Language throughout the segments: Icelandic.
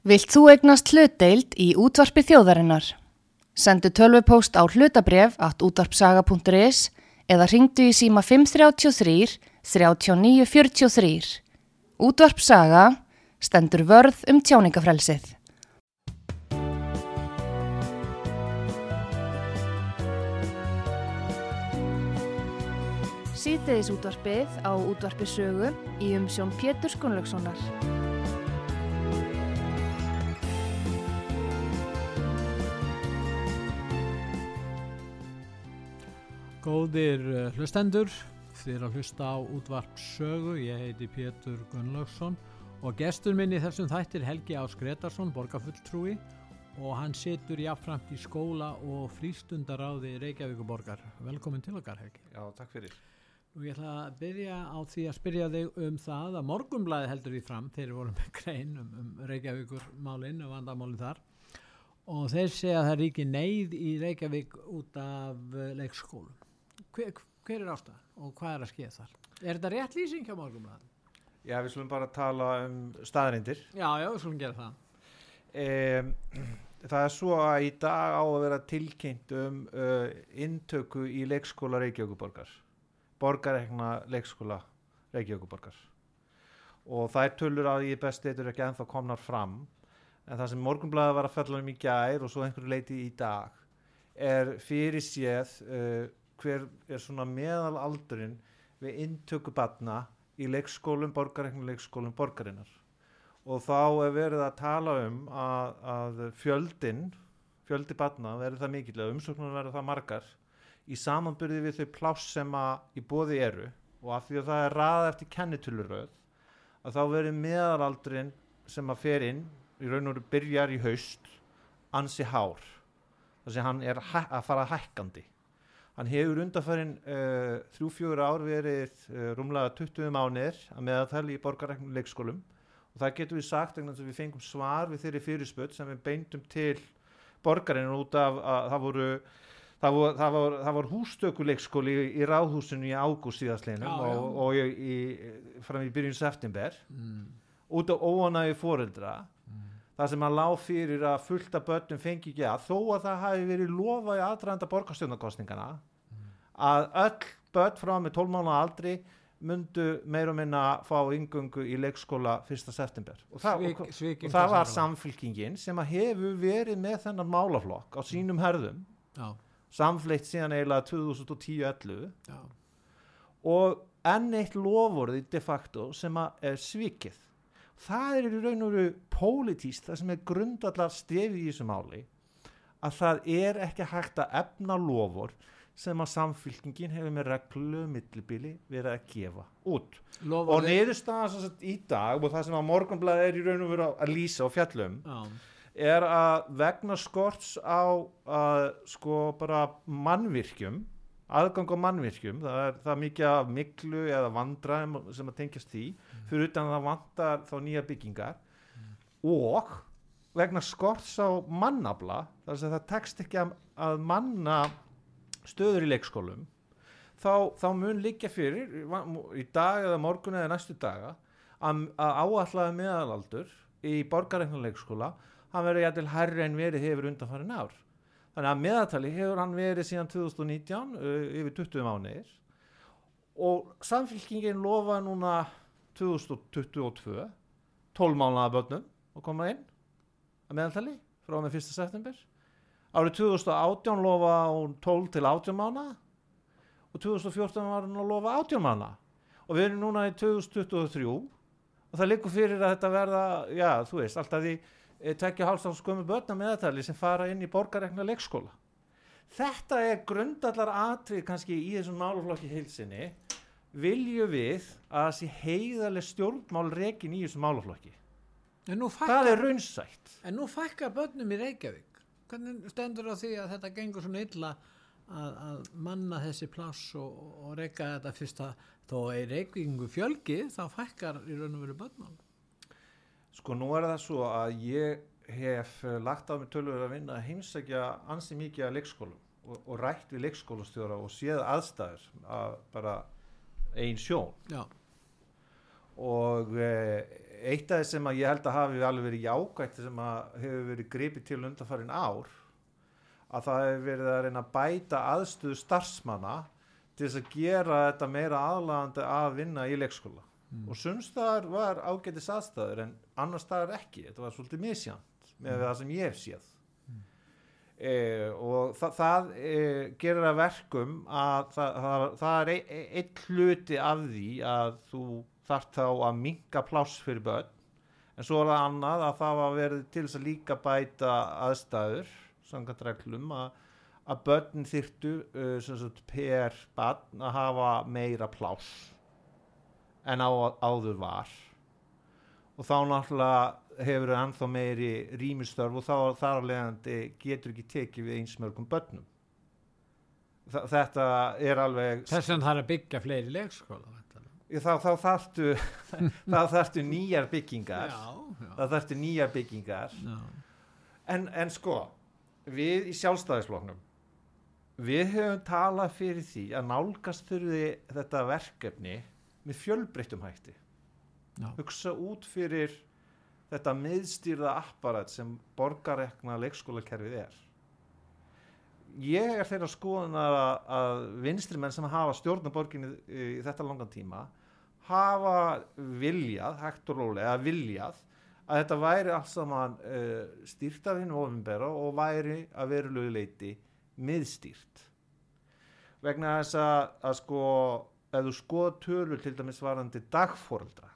Vilt þú eignast hlutdeild í útvarpi þjóðarinnar? Sendu tölvupóst á hlutabref at útvarpsaga.is eða ringdu í síma 533 3943. Útvarpsaga stendur vörð um tjáningafrelsið. Sýtiðis útvarpið á útvarpi sögu í umsjón Pétur Skunlökssonar. Góðir eh, hlustendur, þið er að hlusta á útvarp sögu, ég heiti Pétur Gunnlaugsson og gestur minn í þessum þættir Helgi Ás Gretarsson, borgarfulltrúi og hann situr jáfnframt í skóla og frístundaráði Reykjavíkuborgar. Velkomin til okkar Helgi. Já, takk fyrir. Og ég ætla að byrja á því að spyrja þig um það að morgumblæði heldur því fram þeir voru með grein um, um Reykjavíkurmálinn og vandamálinn þar og þeir segja að það er ekki neyð í Reykjavík út af uh, leikskólum. Hver, hver er ástæðan og hvað er að skeið þar? Er þetta rétt lýsing hjá morgumblæðin? Já, við slumum bara tala um staðrindir. Já, já, við slumum gera það. Um, það er svo að í dag á að vera tilkynnt um uh, intöku í leikskóla Reykjavíkuborgar. Borgarekna leikskóla Reykjavíkuborgar. Og það er tölur að ég best eitthvað ekki ennþá komnar fram. En það sem morgunblæði var að falla um í gær og svo einhverju leiti í dag er fyrir séð uh, hver er svona meðalaldurinn við intöku batna í leikskólum, borgarekna leikskólum borgarinnar. Og þá er verið að tala um að, að fjöldin fjöldi batna verður það mikill umsóknum verður það margar í samanbyrði við þau pláss sem að í bóði eru og af því að það er raða eftir kennituluröð að þá verður meðalaldurinn sem að fer inn í raun og veru byrjar í haust ansi hár. Þess að hann er að fara hækkandi Hann hefur undanfærin uh, þrjú-fjögur ár verið uh, rúmlega 20 mánir að meðaltali í borgarreiknum leikskólum og það getur við sagt vegna að við fengum svar við þeirri fyrirspöld sem við beindum til borgarinn út af að það voru það voru, það voru, það voru hústökuleikskóli í, í ráðhúsinu í ágúst síðastlinum og, og í, í, fram í byrjun september mm. út af óanægi fóreldra mm. það sem að lág fyrir að fullta börnum fengi ekki að þó að það hafi verið lofa í aðranda borgarstjónarkostningana. Að öll börn frá með 12 mánu aldri myndu meir og minna fá yngöngu í leikskóla 1. september. Og það, Svik, og, og, og það var samfylkingin sem að hefur verið með þennan málaflokk á sínum herðum. Já. samfleitt síðan eiginlega 2010-11 og enn eitt lofurði de facto sem að er svikið. Það er í raun og veru pólitíst það sem er grundallar stefið í þessu máli að það er ekki hægt að efna lofur sem að samfylkingin hefur með reglu millibili verið að gefa út Lofari. og niðurstaðan í dag og það sem að morgunblæði er í raun og veru að lýsa og fjallum ah. er að vegna skorts á að sko bara mannvirkjum aðgang á mannvirkjum það er, það mikið af miklu eða vandraðum sem að tengjast því mm. fyrir utan að það vandar þá nýja byggingar mm. og vegna skorts á mannabla þar sem það tekst ekki að manna stöður í leikskólum þá, þá mun líka fyrir í dag eða morgun eða næstu daga að, að áallaði meðalaldur í borgarreikna leikskóla hann verður jætil herri en verið hefur undanfarin ár þannig að meðatali hefur hann verið síðan 2019 uh, yfir 20 mánir og samfélkingin lofa núna 2022 12 mánuða börnum að koma inn að meðaltali frá með 1. september árið 2018 lofa hún 12 til 18 mánu og 2014 var hún að lofa 18 mánu og við erum núna í 2023 og það likur fyrir að þetta verða já þú veist alltaf því e, tekja hálfstafn skömmu börna meðatali sem fara inn í borgarekna leikskóla. Þetta er grundallar atrið kannski í þessum máluflokki heilsinni vilju við að það sé heiðarlega stjórnmál rekin í þessum máluflokki það er raunsætt. en nú fækka börnum í Reykjavík hvernig stendur á því að þetta gengur svona illa að, að manna þessi pláss og, og reyka þetta fyrst að þó er reykingu fjölgi þá fækkar í raun og veru börnmál Sko nú er það svo að ég hef lagt á mig tölur að vinna að heimsækja ansi mikið að leikskólum og, og rætt við leikskólastjóra og séð aðstæður að bara einn sjón. Já. og uh, eitt af þess sem að ég held að hafi alveg verið jákvægt sem að hefur verið gripið til undanfarin ár að það hefur verið að reyna að bæta aðstöðu starfsmanna til þess að gera þetta meira aðlagandi að vinna í leikskóla. Mm. og sumstaðar var ágætis aðstæður en annar staðar ekki, þetta var svolítið misjant með það sem ég hef séð. E, og það, það e, gerir að verkum að það, það, það er ein, einn hluti af því að þú þarft þá að minka pláss fyrir börn. En svo er það annað að það var verið til þess að líka bæta aðstæður samkvæmt reglum að, að börn þyrtu uh, per barn að hafa meira pláss en á, áður var. Og þá náttúrulega hefur það ennþá meiri rýmistörf og þá þar að leiðandi getur ekki tekið við eins mörgum börnum. Þa, þetta er alveg Þess vegna þarf að byggja fleiri leikskóla. Þá, þá þarftu þá þarftu nýjar byggingar. Já, já. þá þarftu nýjar byggingar. En, en sko við í sjálfstæðisfloknum við höfum talað fyrir því að nálgast þurfi þetta verkefni með fjölbreyttum hætti. Já. hugsa út fyrir þetta miðstýrða apparat sem borgarekna leikskólakerfið er. Ég er þeirra skoðun að, að vinstri menn sem hafa stjórna borginni í þetta langan tíma hafa viljað, hægt og rólega viljað að þetta væri alls saman uh, stýrt af hinn ofinbera og væri að verulegu leiti miðstýrt. Vegna þess að, að sko ef þú skoða tölur til dæmis varandi dagforeldra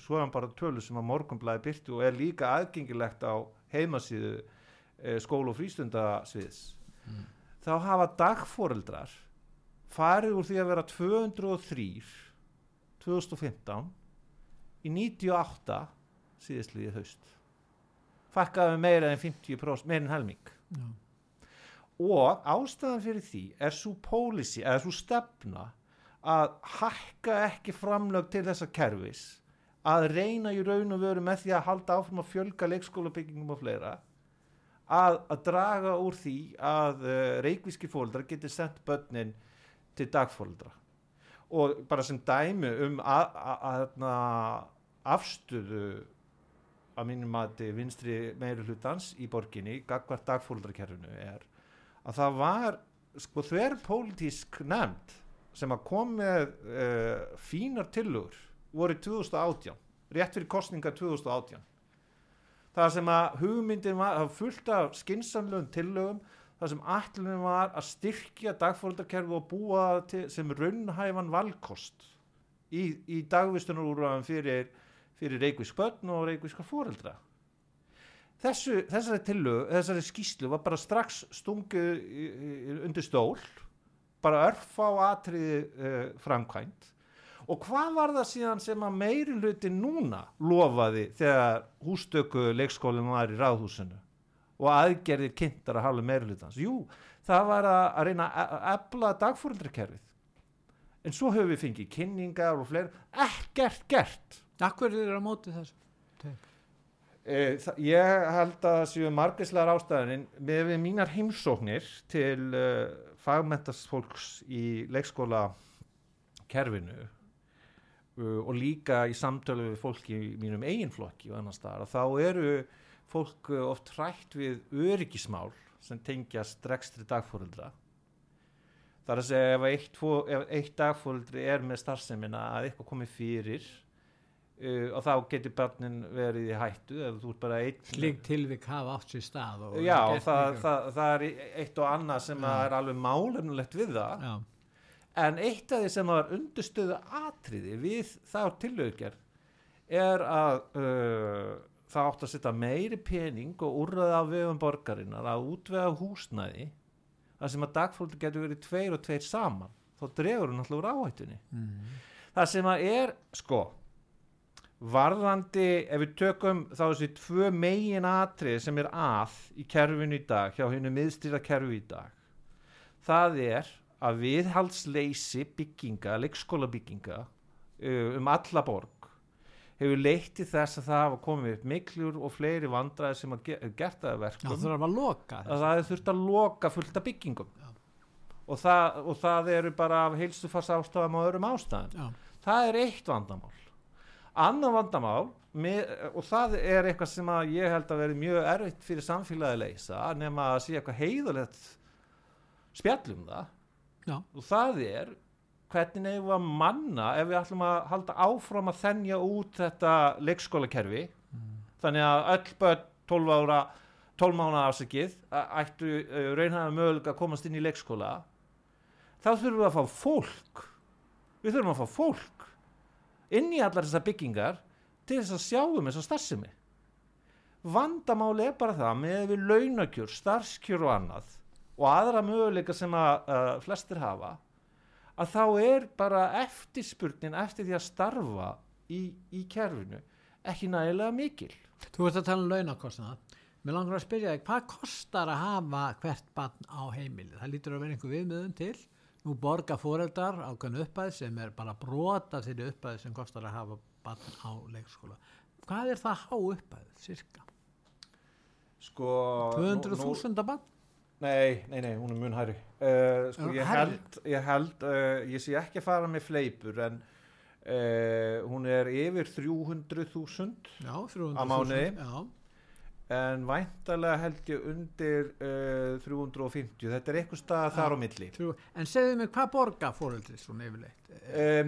svo er hann bara tölur sem að morgunblæði byrtu og er líka aðgengilegt á heimasíðu eh, skóla og frístundasviðs. Þá hafa dagforeldrar farið úr því að vera 203 2015 í 98 síðastliðið haust fakkaði meira en 50% meira en helming Já. og ástæðan fyrir því er svo policy, eða svo stefna að hækka ekki framlög til þessa kerfis að reyna í raun og veru með því að halda áfram að fjölga leikskólabyggingum og fleira að, að draga úr því að uh, reikvíski fóldrar geti sendt börnin til dagfóldra og bara sem dæmi um að, að, að, að afstöðu að mínum að vinstri meiri hlutans í borginni, gagvart dagfóldrakerfinu er að það var sko þver pólitísk nefnd sem að kom með uh, fínar tillögur voru 2018, rétt fyrir kostninga 2018 það sem að hugmyndin var það var fullt af það sem allin var að styrkja dagfóldrakerfi og búa til, sem raunhæfan valkost í, í dagvistunarúrðan fyrir, fyrir reikvísk börn og reikvíska fóreldra Þessu, þessari tillögu, þessari skýslu var bara strax í- undir stól bara örf á atriði uh, framkvæmt og hvað var það síðan sem að meiri hluti núna lofaði þegar hústöku leikskólinn var í ráðhúsinu og aðgerðir kynntar að halva meiri hlutans jú, það var að, að reyna að efla dagfóreldrakerfið en svo höfum við fengið kynningar og fleiri, ekkert gert. Akkur er á móti þessu? E, það, ég held að það séu margislegar ástæðunin með við mínar heimsóknir til uh, fagmentast fólks í leikskóla kerfinu uh, og líka í samtölu við fólk í mínum eiginflokki og annars staðar að þá eru fólk uh, oft hrætt við öryggismál sem tengjast rekstri dagfóreldra þar að segja ef eitt, ef eitt dagfóreldri er með starfsemina að eitthvað komi fyrir uh, og þá getur barnin verið í hættu ef þú ert bara einn Slik tilvik hafa átt sér stað og já, það, líka- það, það er eitt og annað sem Já. er alveg málefnulegt við það. Já, en eitt af því sem var undirstöðu atriði við þá tilögger er að uh, það átt að setja meiri pening og úrraða á vegum borgarinnar að útvega húsnæði þar sem að dagfólki getur verið tveir og tveir saman þá dregur hún alltaf úr áhættunni mm. það sem að er sko varðandi ef við tökum þá þessi tvö megin atrið sem er að í kerfinu í dag hjá hennu miðstýra kerfi í dag það er að viðhaldsleysi bygginga, leikskóla bygginga um alla borg hefur leitt til þess að það hafa komið upp miklur og fleiri vandræði sem að ge gert það að Já, verkum það að loka að það þurft að loka fullt af byggingum. Og það, og það eru bara af heilsufars ástæðum og öðrum ástæðum. Já, það er eitt vandamál. Annan vandamál með, og það er eitthvað sem að ég held að veri mjög erfitt fyrir samfélagi að leysa nema að sé eitthvað heiðalegt spjallum það. Já. og það er hvernig við að manna ef við ætlum að halda áfram að þennja út þetta leikskólakerfi? Þannig að öll börn 12 ára 12 mánu afsakið ættu raunhæða mögulega að komast inn í leikskóla. Þá þurfum við að fá fólk. Við þurfum að fá fólk inn í allar þessar byggingar til þess að sjáum þess að starfsemi. Vandamáli er bara það með við launakjör, starfskjör og annað og aðra möguleika sem að uh, flestir hafa að þá er bara eftirspurnin eftir því að starfa í, í kerfinu ekki nægilega mikil Þú ert að tala um launakostnað. Mér langar að spyrja þig, hvað kostar að hafa hvert barn á heimili? Það lítur að vera einhver viðmiðum til. Nú borga fóreldar ákveðin uppæð sem er bara brota þeirri uppæð sem kostar að hafa barn á leikskóla. Hvað er það há uppæð, cirka? sko 200.000 að barn? Nei, nei, nei, hún er mun hæri uh, sko, Er ég held, ég held uh, ég sé ekki að fara með fleipur en uh, hún er yfir 300.000 Já, 300.000. Á mánuði? Já, en væntalega held ég undir uh, 350, þetta er eitthvað stað þar á milli þrjú. En segðu mig, hvað borga fóreldri svona yfirleitt?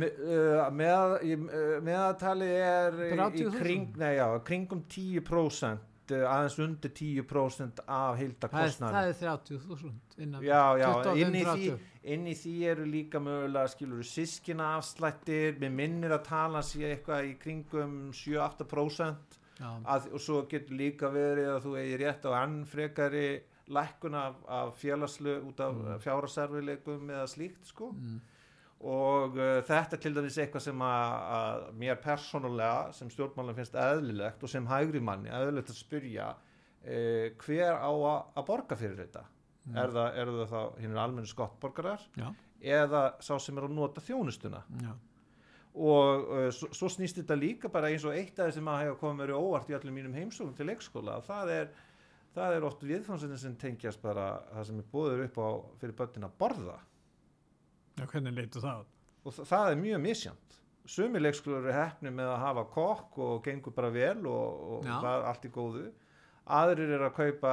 Me- uh, með, uh, meðatali er í 30.000? kring, nei, já, kringum 10% uh, aðeins undir 10% af heilda Það er, kostnæðan það er 30.000 innan Já, já, 25, inn í, því, 30. inn í því eru líka mögulega skilur sískina afslættir. Með minnir að tala sér eitthvað í kringum 7-8% Já, að, og svo getur líka verið að þú eigi rétt á enn frekari lækkun af, af félagslu út af mm. fjárasarfileikum eða slíkt sko. Mm, og uh, þetta er til dæmis eitthvað sem að, að mér persónulega sem stjórnmálum finnst eðlilegt og sem hægri manni eðlilegt að spyrja uh, hver á að, að borga fyrir þetta Mm. er, það, er það þá hinn almennu skottborgarar já, eða sá sem er að nota þjónustuna já. og uh, svo, svo snýst þetta líka bara eins og eitt af því sem að hefa komið í óvart í öllum mínum heimsóknum til leikskóla það er, það er oft viðfansinni sem tengjast bara það sem er búður upp á fyrir börnin að borða Já, hvernig leitu það? og þa það er mjög misjant sumi leikskólar eru hefni með að hafa kokk og gengur bara vel og, og Já. er allt í góðu aðrir eru að kaupa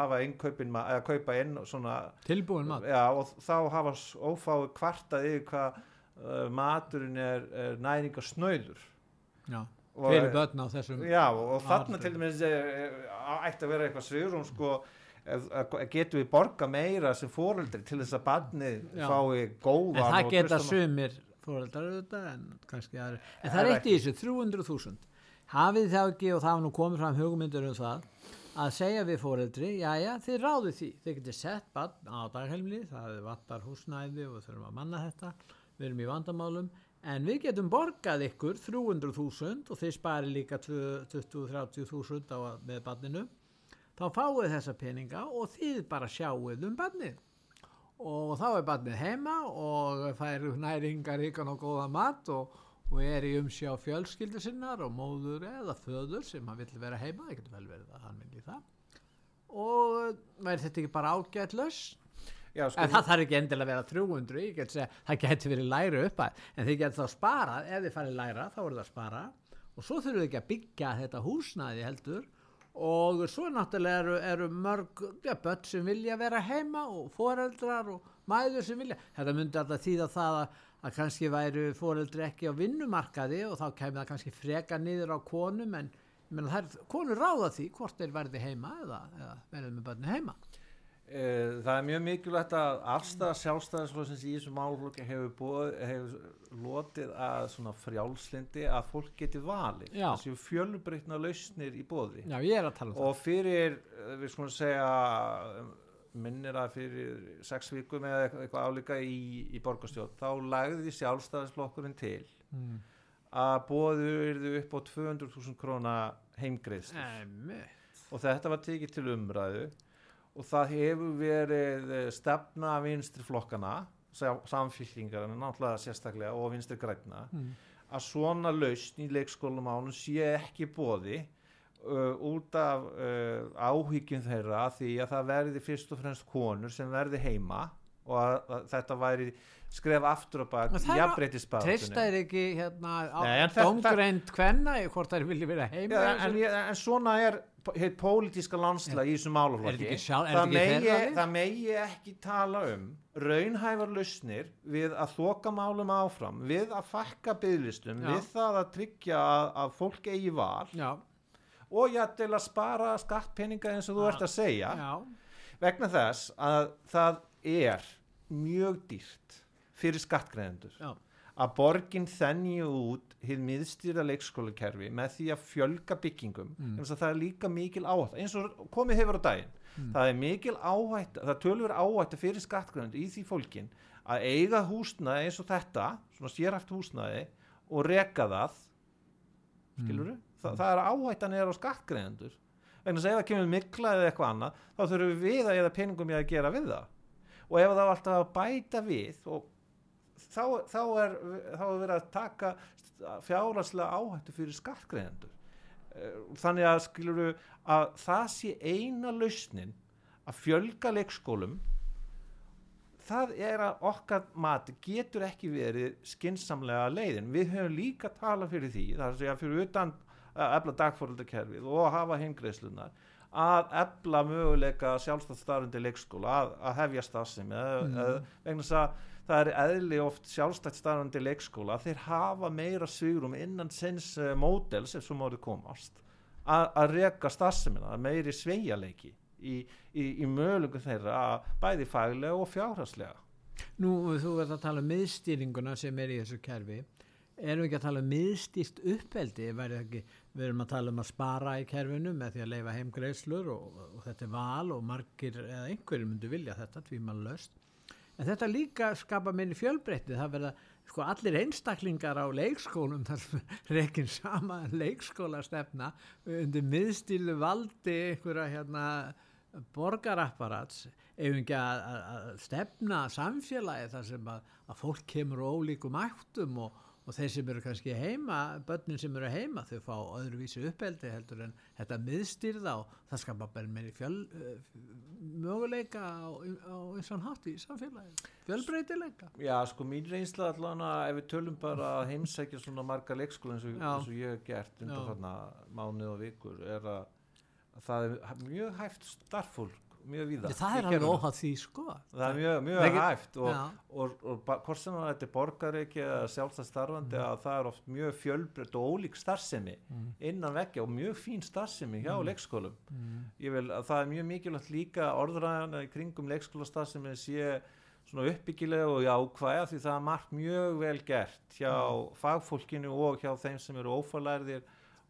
hafa innkaupin ma- eða kaupa inn svona Tilbúin mat? já, og þá hafa ófáu kvartað yfir hvað uh, maturinn er, er næringasnauður Já, Og- fyrir börn á þessum já og, og þarna til dæmis ætti að vera eitthvað svigrúm sko ef- ef- getum við borga meira sem fóreldri til þess að barnið fái góðan En það geta sumir fóreldrar auðvitað en kannski aðri. En það Það er eitt í þessu, 300.000. Hafið þá ekki og það hafa nú komið fram hugmyndur um það að segja við fóreldri, já já, þið ráðu því. Þið getið sett barn á daghelmli, það er vattar húsnæði og þurfum að manna þetta, við erum í vandamálum, en við getum borgað ykkur 300.000 og þið spari líka 20-30.000 á að- með barninu. Þá fáið þessa peninga og þið bara sjáuð um barnið. Og þá er barnið heima og fær næringar ykkan og góða mat og, og er í umsjá fjölskyldu sinnar og móður eða föður sem hann vill vera heima, það getur vel verið að hann vilji það. Og væri þetta ekki bara ágætt laus já, sko, en það þarf ekki endilega að vera 300 ég get segja, það getur verið læra upp að en þið getur þá sparað, ef þið farið læra þá er það að spara. Og svo þurfum við ekki að byggja þetta húsnæði heldur og svo náttúrulega eru, eru mörg ja, börn sem vilja vera heima og foreldrar og mæður sem vilja. Þetta myndi alltaf þýða það að, að kannski væru foreldri ekki á vinnumarkaði og þá kemur það kannski freka niður á konum en það er, konur ráða því hvort þeir verði heima eða, eða verði með börni heima það er mjög mikilvægt að afstæða sjálfstæðisflóðsins í þessum málflokki hefur, hefur lotið að frjálslindi að fólk geti valið. Séu fjölbreytna lausnir í bóði Já, ég er að tala um það. og fyrir, eh, við skulum segja minnir að fyrir sex vikum eða eitthvað, álíka í, í borgarstjórn, þá lagði sjálfstæðisflokkurinn til mm. að bóðu yrðu upp á 200.000 króna Einmitt. og þetta var tekið til umræðu og það hefur verið eh, stefna vinstri flokkana samfylkingar en náttúrulega sérstaklega og vinstri græna Mm. að svona lausn í leikskólamálum sé ekki bóði uh, út af uh, áhyggjum þeirra því að það verði fyrst og fremst konur sem verði heima og að, að þetta væri skref aftur og bak En það er- ekki hérna dómgreind hvenna hvort þær vilja vera heima í en, en, en svona er heit pólitíska landsla í þessum málaflokki það, megi, ekki tala um raunhæfar lausnir við að þoka málum áfram við að fakka bygglistum við það að tryggja að, að fólk eigi val Já, og jættil að spara skattpeninga eins og þú Já. ert að segja. Já, vegna þess að það er mjög dýrt fyrir skattgreðendur já, að borgin þennji út hið miðstýra leikskólakerfi með því að fjölga byggingum. Mm. það er líka mikil áhætt eins og komið hefur á daginn. Það er mikil áhætt, það tölver áhætt fyrir skattgreðendur í því fólkin að eiga húsnaði eins og þetta svona sérhæft húsnaði og reka það. Skilur Þa, það er áhættan er á skattgreðendur vegna þess að ef það kemur mikla eða eitthvað annað þá þurfum við að eða peningum í að gera við það. Og ef það var alltaf að bæta við og þá, þá, er, þá er verið að taka fjárhagslega áhættu fyrir skattgreðendur þannig að skilur að það sé eina lausnin að fjölga leikskólum það er að okkar mati getur ekki verið skinsamlega leiðin við höfum líka talað fyrir því það er að segja fyrir utan efla dagfóröldakerfið og hafa heimgreislunar að efla möguleika sjálfstætt starfandi leikskóla að, að hefja stafsum mm. vegna þess að það er eðli oft sjálfstætt starfandi leikskóla þeir hafa meira svigurum innan sinns uh, módels ef svo mórið komast að, að reka stafsumina, meiri sveigjarleiki í, í, í möguleikum þeirra að bæði faglega og fjárhagslega Nú, þú verður að tala um miðstýringuna sem er í þessu kerfi. Erum við ekki að tala um miðstýrt ekki, við erum að tala um að spara í kerfinu með því að leifa heimgreislur og, og þetta er val og margir eða einhverjir myndu vilja þetta, tvíman löst. En þetta líka skapa minni fjölbreytti. Það verða sko allir einstaklingar á leikskólum þar rekin sama leikskóla stefna undir miðstýrlu valdi einhverja hérna borgarapparats ef ekki að, stefna samfélagi þar sem að, að fólk kemur ólíkum áttum og, og þeir sem eru kannski heima, börnin sem eru heima þau fá öðruvísi uppeldi heldur en þetta miðstýrða og það skapa bara meiri fjöl, uh, möguleika á, á eins og hátt í samfélagi fjölbreytileika. Já, sko mín reynsla allan að ef við tölum bara að heimsækja svona marga leikskóla eins og, eins og ég hef gert undan þarna mánuð og vikur er að, að það er mjög hæft starffólk mjög víða það er alveg óhátt því sko. Það er mjög, mjög hæft og, og, og, og hvort sem þetta er borgareiki eða sjálfstæð starfandi að það er oft mjög fjölbreytt og ólík starfsemi innan veggja og mjög fín starfsemi hjá leikskólum. Ég vil að það er mjög mikilvægt líka orðræðana í kringum leikskólastarfsemi sé svona uppbyggilega og jákvæða því það er margt mjög vel gert hjá fagfólkinu og hjá þeim sem eru ófalærðir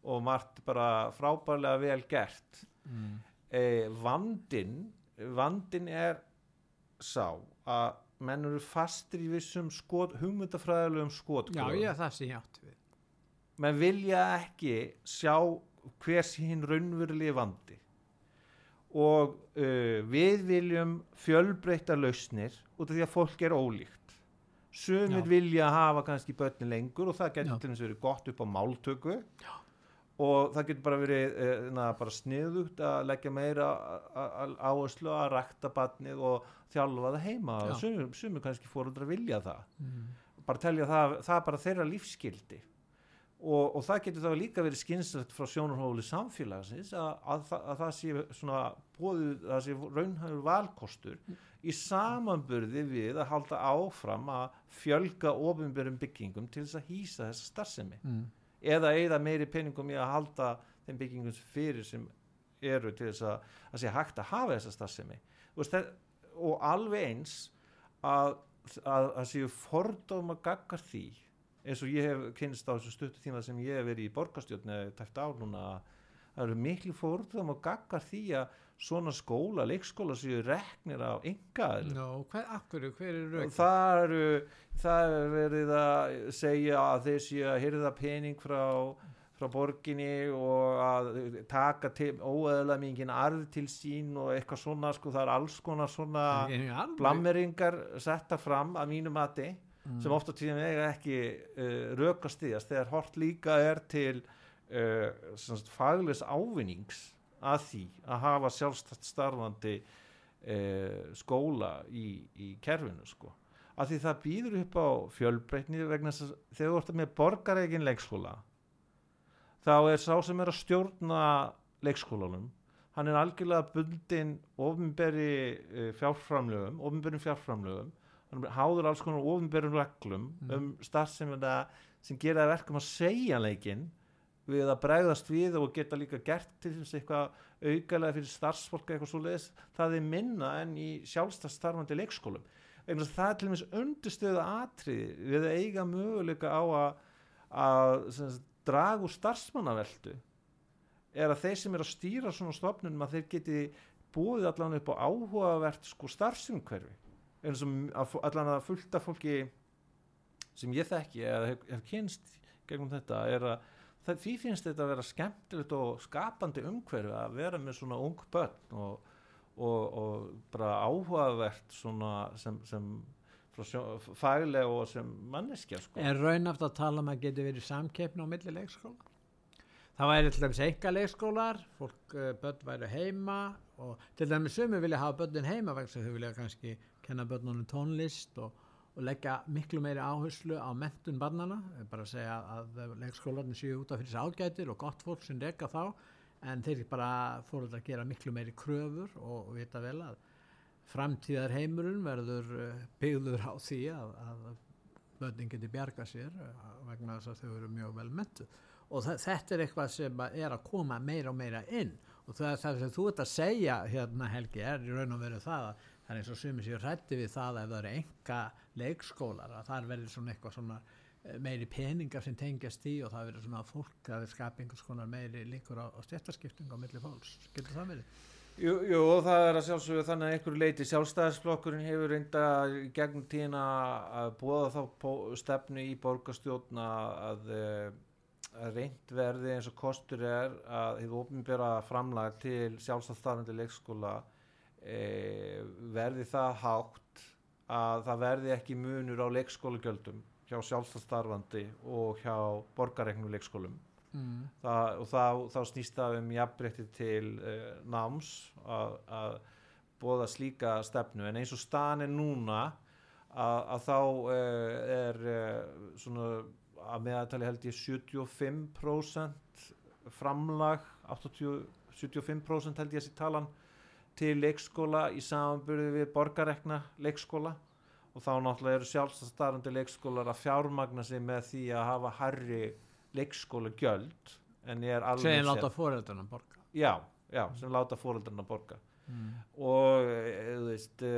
og margt bara frábærlega vel gert. Mm. Eh, vandin vandin er sá að menn eru fastir í vissum skot, hugmyndafræðilegum skot já, já, það sé hjátt við. Menn vilja ekki sjá hver sín raunverulegi vandi. Og uh, við viljum fjölbreytta lausnir út af því að fólk er ólíkt. Sumir Já. vilja hafa kannski börni lengur og það getur til þess verið gott upp á máltöku. Já. Og það getur bara verið uh, na, bara sniðugt að leggja meira áherslu að rækta barnið og þjálfa það heima. Sumir, sumir kannski fóruldra vilja það. Mm. bara telja það, það er bara þeirra lífskildi og, og það getur þá líka verið skynsrætt frá sjónarhóli samfélagsins að, að, það- að það sé svona bóðið, það sé raunhægur valkostur í samanburði við að halda áfram að fjölga ofinbjörnum byggingum til þess að hýsa þessa starfsemi. Mm. Eða eða meiri peningum í að halda þeim byggingum sem fyrir sem eru til þess að, að sé hægt að hafa þessa starfsemi. Það, og alveg eins að, að, að séu fordóma gaggar því eins og ég hef kynst á þessu stuttu tíma sem ég hef verið í borgarstjórn eða tæft á núna það eru miklu fordóma gaggar því að svona skóla, leikskóla séu reknir á enga Nó, hver, hver er það eru það er verið að segja að þeir séu að hyrða pening frá, frá borginni og að taka óeðlega mikið arð til sín og eitthvað svona sko það er alls konar svona blammeringar setta fram að mínu mati sem ofta tíðum eiga ekki uh, rökast í þess þegar hort líka er til uh, faglis ávinnings að því að hafa sjálfstætt starfandi e, skóla í, í kerfinu sko af því það býður upp á fjölbreytni vegna þess að þegar þú ert með borgaregin leikskóla þá er sá sem er að stjórna leikskólanum hann er algjörlega bundin ofinberi uh, fjárframlögum ofinberin fjárframlögum hann háður alls konar ofinberin reglum Mm. um starfsemina sem gera verkum að segja leikinn við að bregðast við og geta líka gert til þess eitthvað aukalega fyrir starfsfólk eitthvað svo leiðis, það er minna en í sjálfstafstarfandi leikskólum. Að það er til dæmis undirstöða atriði við að eiga möguleika á að, að sagt, draga úr starfsmannaveldu er að þeir sem er að stýra svona stofnunum að þeir geti búið allan upp á áhugavert sko starfsumhverfi. Eins og allan að fullta fólki sem ég þekki eða hef, hef kynst gegnum þetta er að það, því finnst þetta að vera skemmtilegt og skapandi umhverfi að vera með svona ung börn og, og, og bara áhugavert svona sem, sem faglega og sem manneskja sko. Er raunaft að tala um að geti verið samkeppni á milli leikskóla? Það væri til dæmis enga leikskólar, fólk, uh, börn væri heima og til dæmis sumi vilja hafa börnin heima vegna þau vilja kannski kenna börnunum tónlist og, og leggja miklu meiri áherslu á mentun barnana, Eh, bara að segja að leikskólarnir séu út af fyrir þessi ágætir og gott fólk sem reka þá en þeir bara fóruð að gera miklu meiri kröfur og, og vita vel að framtíðar heimurinn verður uh, byggður á því að, að börnin geti bjarga sér uh, vegna þess að þau eru mjög vel mentuð og þetta er eitthvað sem er að koma meira og meira inn. Og það, það sem þú ert að segja hérna Helgi er í raun og veru það að það er eins og sumir sér hrætti við það að ef það eru enga leikskólar að það verður svona eitthvað svona eh, meiri peningar sem tengjast í og það verður svona fólk að skapa einhvers konar meiri líkur á, á stjættaskipting á milli fólks, getur það verið? Jú, jú, og það er að sjálfsögðu þannig að einhverju leiti sjálfstæðisflokkurinn hefur reynda gegnum tíðina að búa þá stefnu í borgarstjórna að, eh, að reynd verði eins og kostur er að hefur opinbera framlag til sjálfstæðstarfandi leikskóla e, verði það hátt að það verði ekki munur á leikskólagjöldum hjá sjálfstæðstarfandi og hjá borgarregnum leikskólum Mm. það, og það, þá snýst það um jafnbreytti til uh, náms að, að bóða slíka stefnu en eins og stan er núna að, að þá uh, er uh, svona að meðaltali held ég 75% framlag 80, 75% held ég þessi talan til leikskóla í samanbyrði við borgarekna leikskóla. Og þá náttúrulega eru sjálfstarfandi leikskólar að fjármagna sig með því að hafa harri leikskóla gjöld en ég er alveg Segin láta fóreldrarna borga. Já, já, sem láta fóreldrarna borga. Mm. og e, þú veist e,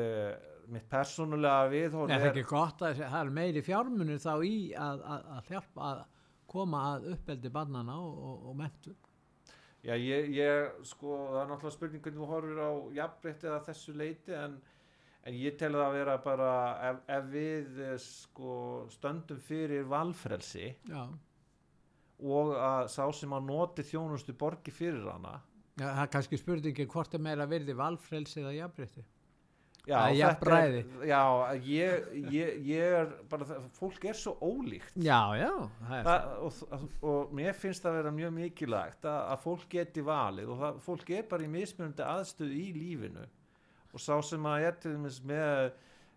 mitt persónulega viðhorf Nei, það er ekki gott að það er meiri fjármunir þá í að, að, að hjálpa að koma að uppeldi barnana og, og, og mentu Já, ég, ég, sko, það er náttúrulega spurning hvernig þú horfir á jafnbreyttið að þessu leiti en, en ég tel það að vera bara ef, ef við eh, sko, stöndum fyrir valfrelsi Já, og að sá sem að noti þjónustu borgi fyrir hana. Já það er kannski spurningi hvort er meira virði valfrelsi eða jafnbreytti Já, er þetta jafnræði. Já, ég, ég, ég er bara, fólk er svo ólíkt. Já, já, það er það, og, og mér finnst það að vera mjög mikilvægt að, að fólk geti valið og það, fólk er bara í mismunandi aðstöðu í lífinu. Og sá sem að er til dæmis með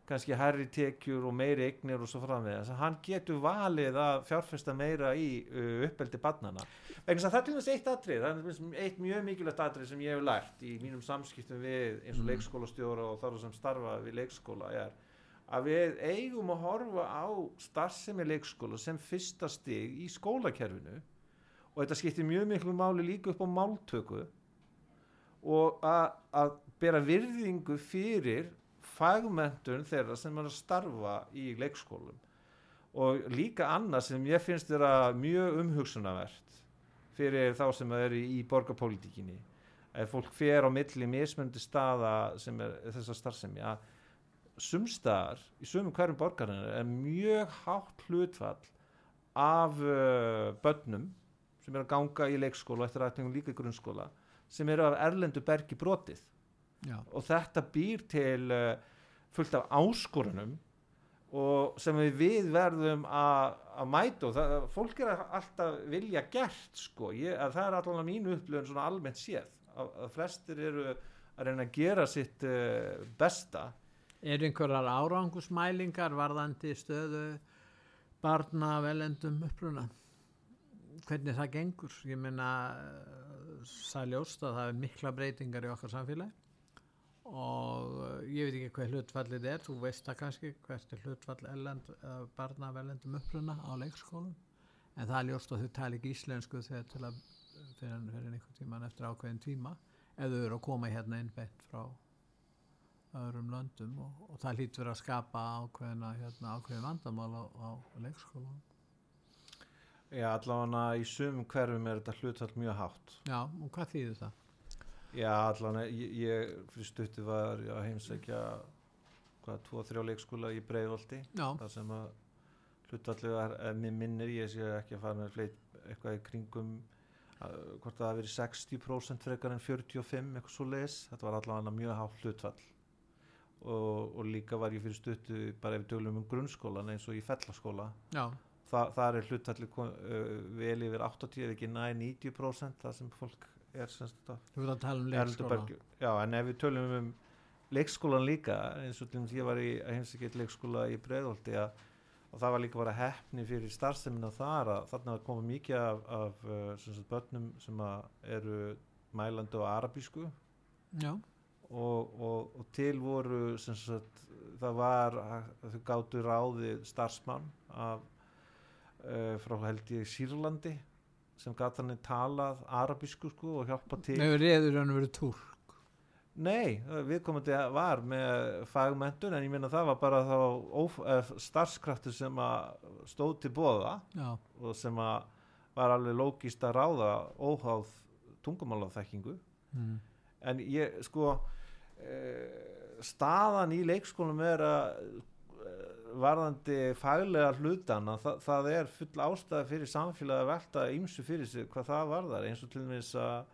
kannski herri tekjur og meiri eignir og svo framvegis að hann getur valið að fjárfesta meira í uh, uppeldi barnana vegna það er til dæmis eitt atrið það er eitt mjög mikilvægt atrið sem ég hef lært í mínum samskiptum við eins og Mm. leikskólastjóra og þar sem starfa við leikskóla er að við eigum að horfa á starfsemi leikskóla sem fyrsta stig í skólakerfinu og þetta skiptir mjög miklu máli líka upp á máltöku og að, að bera virðingu fyrir fagmentun þeirra sem er að starfa í leikskólum. Og líka annað sem ég finnst vera mjög umhugsunavert fyrir þá sem eru í borgarpolítikinni ef fólk fer á milli mismundi staða sem er þessar starfsemi að sumstaðar í sumum hverjum borgarinn er mjög hátt hlutfall af uh, börnum sem eru að ganga í leikskóla og eftir aðtengum líka í grunnskóla sem eru af erlendu bergi brotið Já, og þetta býr til uh, fullt af áskorunum og sem við, við verðum að að mæta og það, fólk er alltaf vilja gert sko, ég, að það er allavega mínu upplöfun svona almennt séð að, að flestir eru að reyna að gera sitt uh, besta Er einhverjar árangusmælingar varðandi stöðu barna velendum uppruna? Hvernig það gengur? Ég meina, það ljóst að það er mikla breytingar í okkar samfélagi og eh, ég veit ekki hvað hlutfallið er, þú veist það kannski hvert er hlutfall ellend, uh, barna velendum uppruna á leikskólum en það er ljóst að þau tala ekki íslensku þegar til að fyrir, einhvern tíman eftir ákveðin tíma ef þau eru að koma hérna innbætt frá öðrum löndum og, og það hlýtur að skapa ákveðina hérna, ákveðin vandamál á, á leikskólan. Já, allavega í sumum hverfum er þetta hlutfall mjög hátt Já, og hvað þýðir það? Já, allavega, ég, ég fyrir stutti var að heimsækja hvað, tvo, þrjá leikskóla í Breiðolti Já, það sem að ef mér minnir ég sé ekki að fara eitthvað í kringum að, hvort það hafi verið 60% frekar en 45 eitthvað svo leis, þetta var allavega mjög hátt hlutfall. Og, og líka var ég fyrir stuttu bara ef við tölum um grunnskólan eins og í fellaskóla. Já, Þa, það er hlutfallið kon- uh, vel yfir 80 eða ekki næ 90% það sem fólk er semst um en ef við tölum um leikskólan líka, eins og til dæmis ég var í heimsækjað leikskóla í Breiðolti að og það var líka bara hefni fyrir starfsemina þar að þarna var komið mikið af, af sem sagt, börnum sem eru mælandi á arabísku. Og, og, og til voru sagt, það var þau gáttu ráðið starfsmann af, uh, frá held ég Sýrlandi sem gat hann talað arabísku sko og hjálpa til nefnir reyður hann verið túr. Nei, viðkomandi var með fagmentun en ég meina það var bara þá eh, starfskraftur sem að stóð til bóða Já, og sem að var alveg lógist að ráða óháð tungumálaþekkingu mm. en ég sko uh, staðan í leikskólum er að varðandi faglega hlutan að það, það er full ástæða fyrir samfélagi að velta ýmsu fyrir sig hvað það varðar. Eins og til dæmis að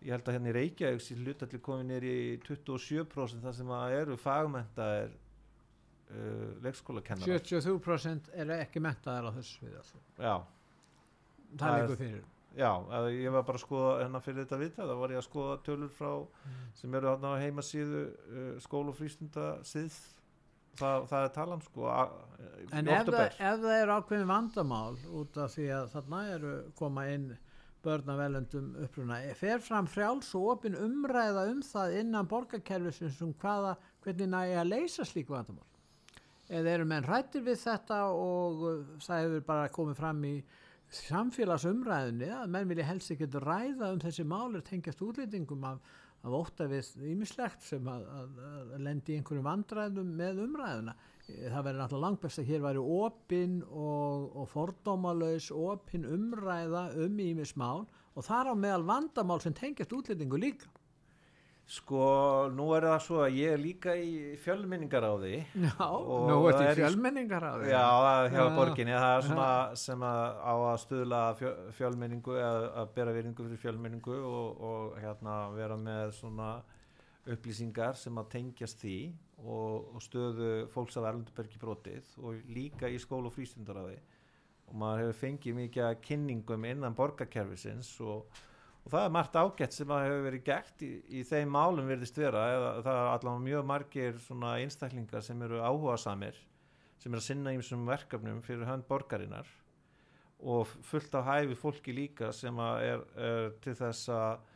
ég held að hérna í Reykjavík sér hlutalli komið nýr í 27% þar sem að eru fagmentaðir uh, leikskólakennar 73% eru ekki mentaðar á þessu við já, Það Það er er- líka fyrir. já, ég var bara að skoða hérna fyrir þetta vita, þá var ég að skoða tölur frá sem eru hérna á heimasíðu uh, skóla og frístunda síð það, það er talan sko En ef það, ef það er ákveðin vandamál út af því að þarna eru koma inn börnavelendum uppruna, fer fram frjáls og opin umræða um það innan borgarkerfisins um hvaða, hvernig nægi að leysa slíku vandamál? Eða eru menn hrættir við þetta og uh, það hefur bara komið fram í samfélagsumræðinni að menn vilja helst ekki ræða um þessi málir tengjast útlýtingum af, af ótta við ímislegt sem að, að, að lendi einhverjum vandræðum með umræðuna. Það verður náttúrulega langt best að hér væri opin og, og fordómalaus opin umræða um ímismál og þar á meðal vandamál sem tengjast útlendingu líka sko nú er það svo að ég er líka í fjölminningar á því Já, nú er í í- fjölmenningar á því já, hjá Já. borginni. Það er svona sem að á að stuðla fjö, fjölminningu að, að bera virðingu fyrir fjölminningu og, og hérna vera með svona upplýsingar sem að tengjast því og, og stöðu fólks af Erlendubergi brotið og líka í skóla og frístundaraði og maður hefur fengið mikið kynningum innan borgarkerfisins og, og það er margt ágætt sem að hefur verið gert í, í þeim málum virðist vera eða það er allavega mjög margir svona einstaklingar sem eru áhuga samir sem er að sinna ímsum verkefnum fyrir hönd borgarinnar og fullt af hæfi fólki líka sem að er, er til þess að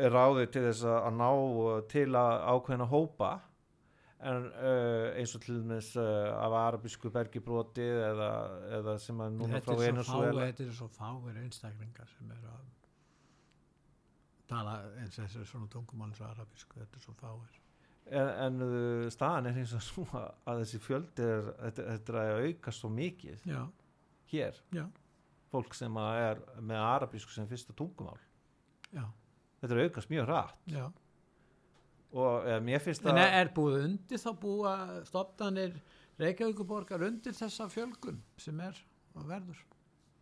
er ráðið til þess að ná til að ákveðna hópa. En uh, eins og til dæmis uh, af arabísku bergibroti eða, eða sem að núna þetta frá er svo fáir einstaklingar sem eru að tala eins og þessu svona tungumál eins og arabísku, þetta er svo fáir. En, en uh, staðan er eins og svo að þessi fjöldi er þetta, þetta er að auka svo mikið já, hér, já, fólk sem að er með arabísku sem fyrsta tungumál. Já, þetta er að aukast mjög rætt já. Og eða, mér finnst en það er, búið undir þá búa stopnanir Reykjavíkuborgar undir þessa fjölgun sem er og verður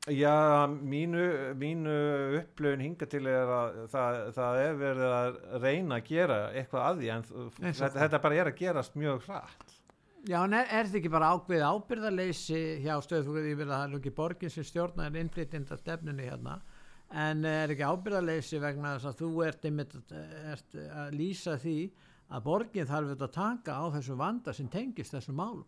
Já, mínu, mínu upplöfun hinga til er að það, það er verið að reyna að gera eitthvað að því en þetta, þetta bara er að gerast mjög hratt. Já, en er, er þetta ekki bara ákveð ábyrðarleysi hjá stöðfúið, ég vil að það er ekki borgin sem stjórnar innflytjenda stefnunni hérna, en er ekki ábyrðarleysi vegna þess að þú ert, einmitt, ert að lýsa því að borgin þarf auðvitað að taka á þessu vanda sem tengist þessu málum?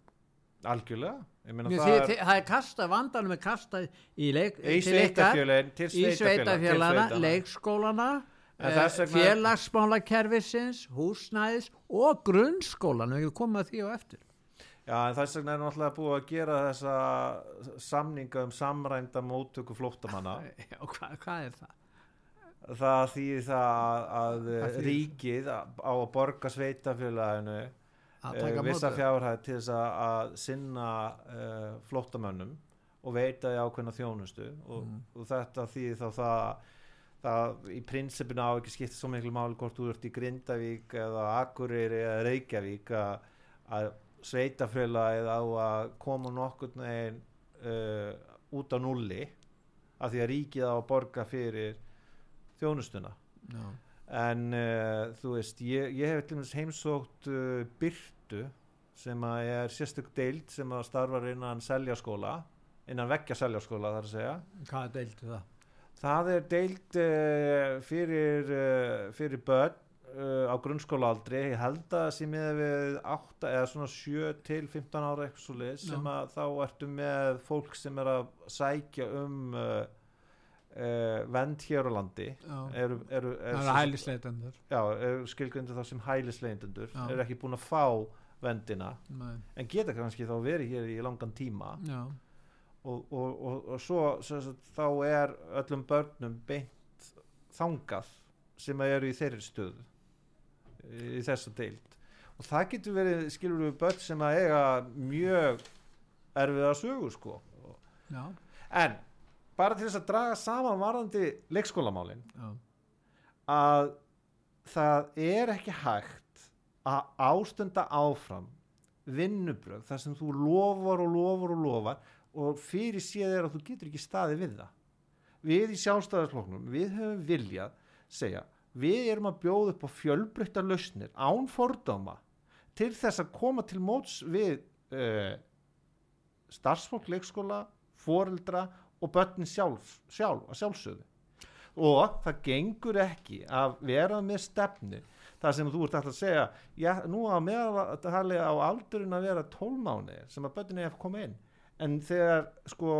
Algjörlega meina það er því- það er kastað, vandanum er kastað í, leik, í til ykkar, sveitafjölin til í sveitafjöla sveitafélagana, leikskólana eh, félagsmálakerfisins húsnæðis og grunnskólan við komum að því á eftir Já, en þess vegna er náttúrulega búið að gera þessa samninga um samrænda móttöku flóttamanna. og hva, hvað er það? Það þýðir það að Hvað þýðir ríkið á að borga að taka vissa móti fjárhæð til þess að, að sinna uh, flóttamönnum og veita því ákveðna þjónustu og, Mm. og þetta þýðir þá það það í prinsipinu á ekki skipta svo miklu máli hvort þú ert í Grindavík eða Akureyri eða Reykjavík að, að sveitafélagið á að koma nokkurn veginn uh, út á nulli af því að ríkið á að borga fyrir þjónustuna Já. En uh, þú veist ég, ég hef heimsótt uh, Byrtu sem er sérstök deild sem starfar innan seljaskóla innan veggja seljaskóla þar að segja. Hvað deildu það? það er deild uh, fyrir, fyrir börn uh, á grunnskólaaldri. Ég held að sé með við 8 eða svona 7 til 15 ára sem að þá ertu með fólk sem er að sækja um uh, uh, vend hér á landi eru, eru, það eru hælisleitendur skilgrindu þá sem hælisleidendur Já. eru ekki búin að fá vendina Nei. en geta kannski þá verið hér í langan tíma og, og, og, og svo sem sagt, þá er öllum börnum beint þangað sem að eru í þeirri stöðu í þessu deild og það getur verið skilur við börn sem að eiga mjög erfiða sögu sko Já. en bara til þess að draga saman varðandi leikskólamálin Já. að það er ekki hægt að ástunda áfram vinnubröð þar sem þú lofar og lofar og lofar og fyrir séð er að þú getur ekki staði við það við í sjálfstæðarsloknum við höfum viljað segja við erum að bjóða upp á fjölbreyttar lausnir án fordóma til þess að koma til móts við uh, starfsfólk leikskóla, foreldra og börnin sjálf, sjálf að sjálfsögðu. Og það gengur ekki að vera með stefnu þar sem þú ert alltaf að segja já, nú á meðaltali á aldurinn að vera 12 mánu sem að börnin er að koma inn. En þegar sko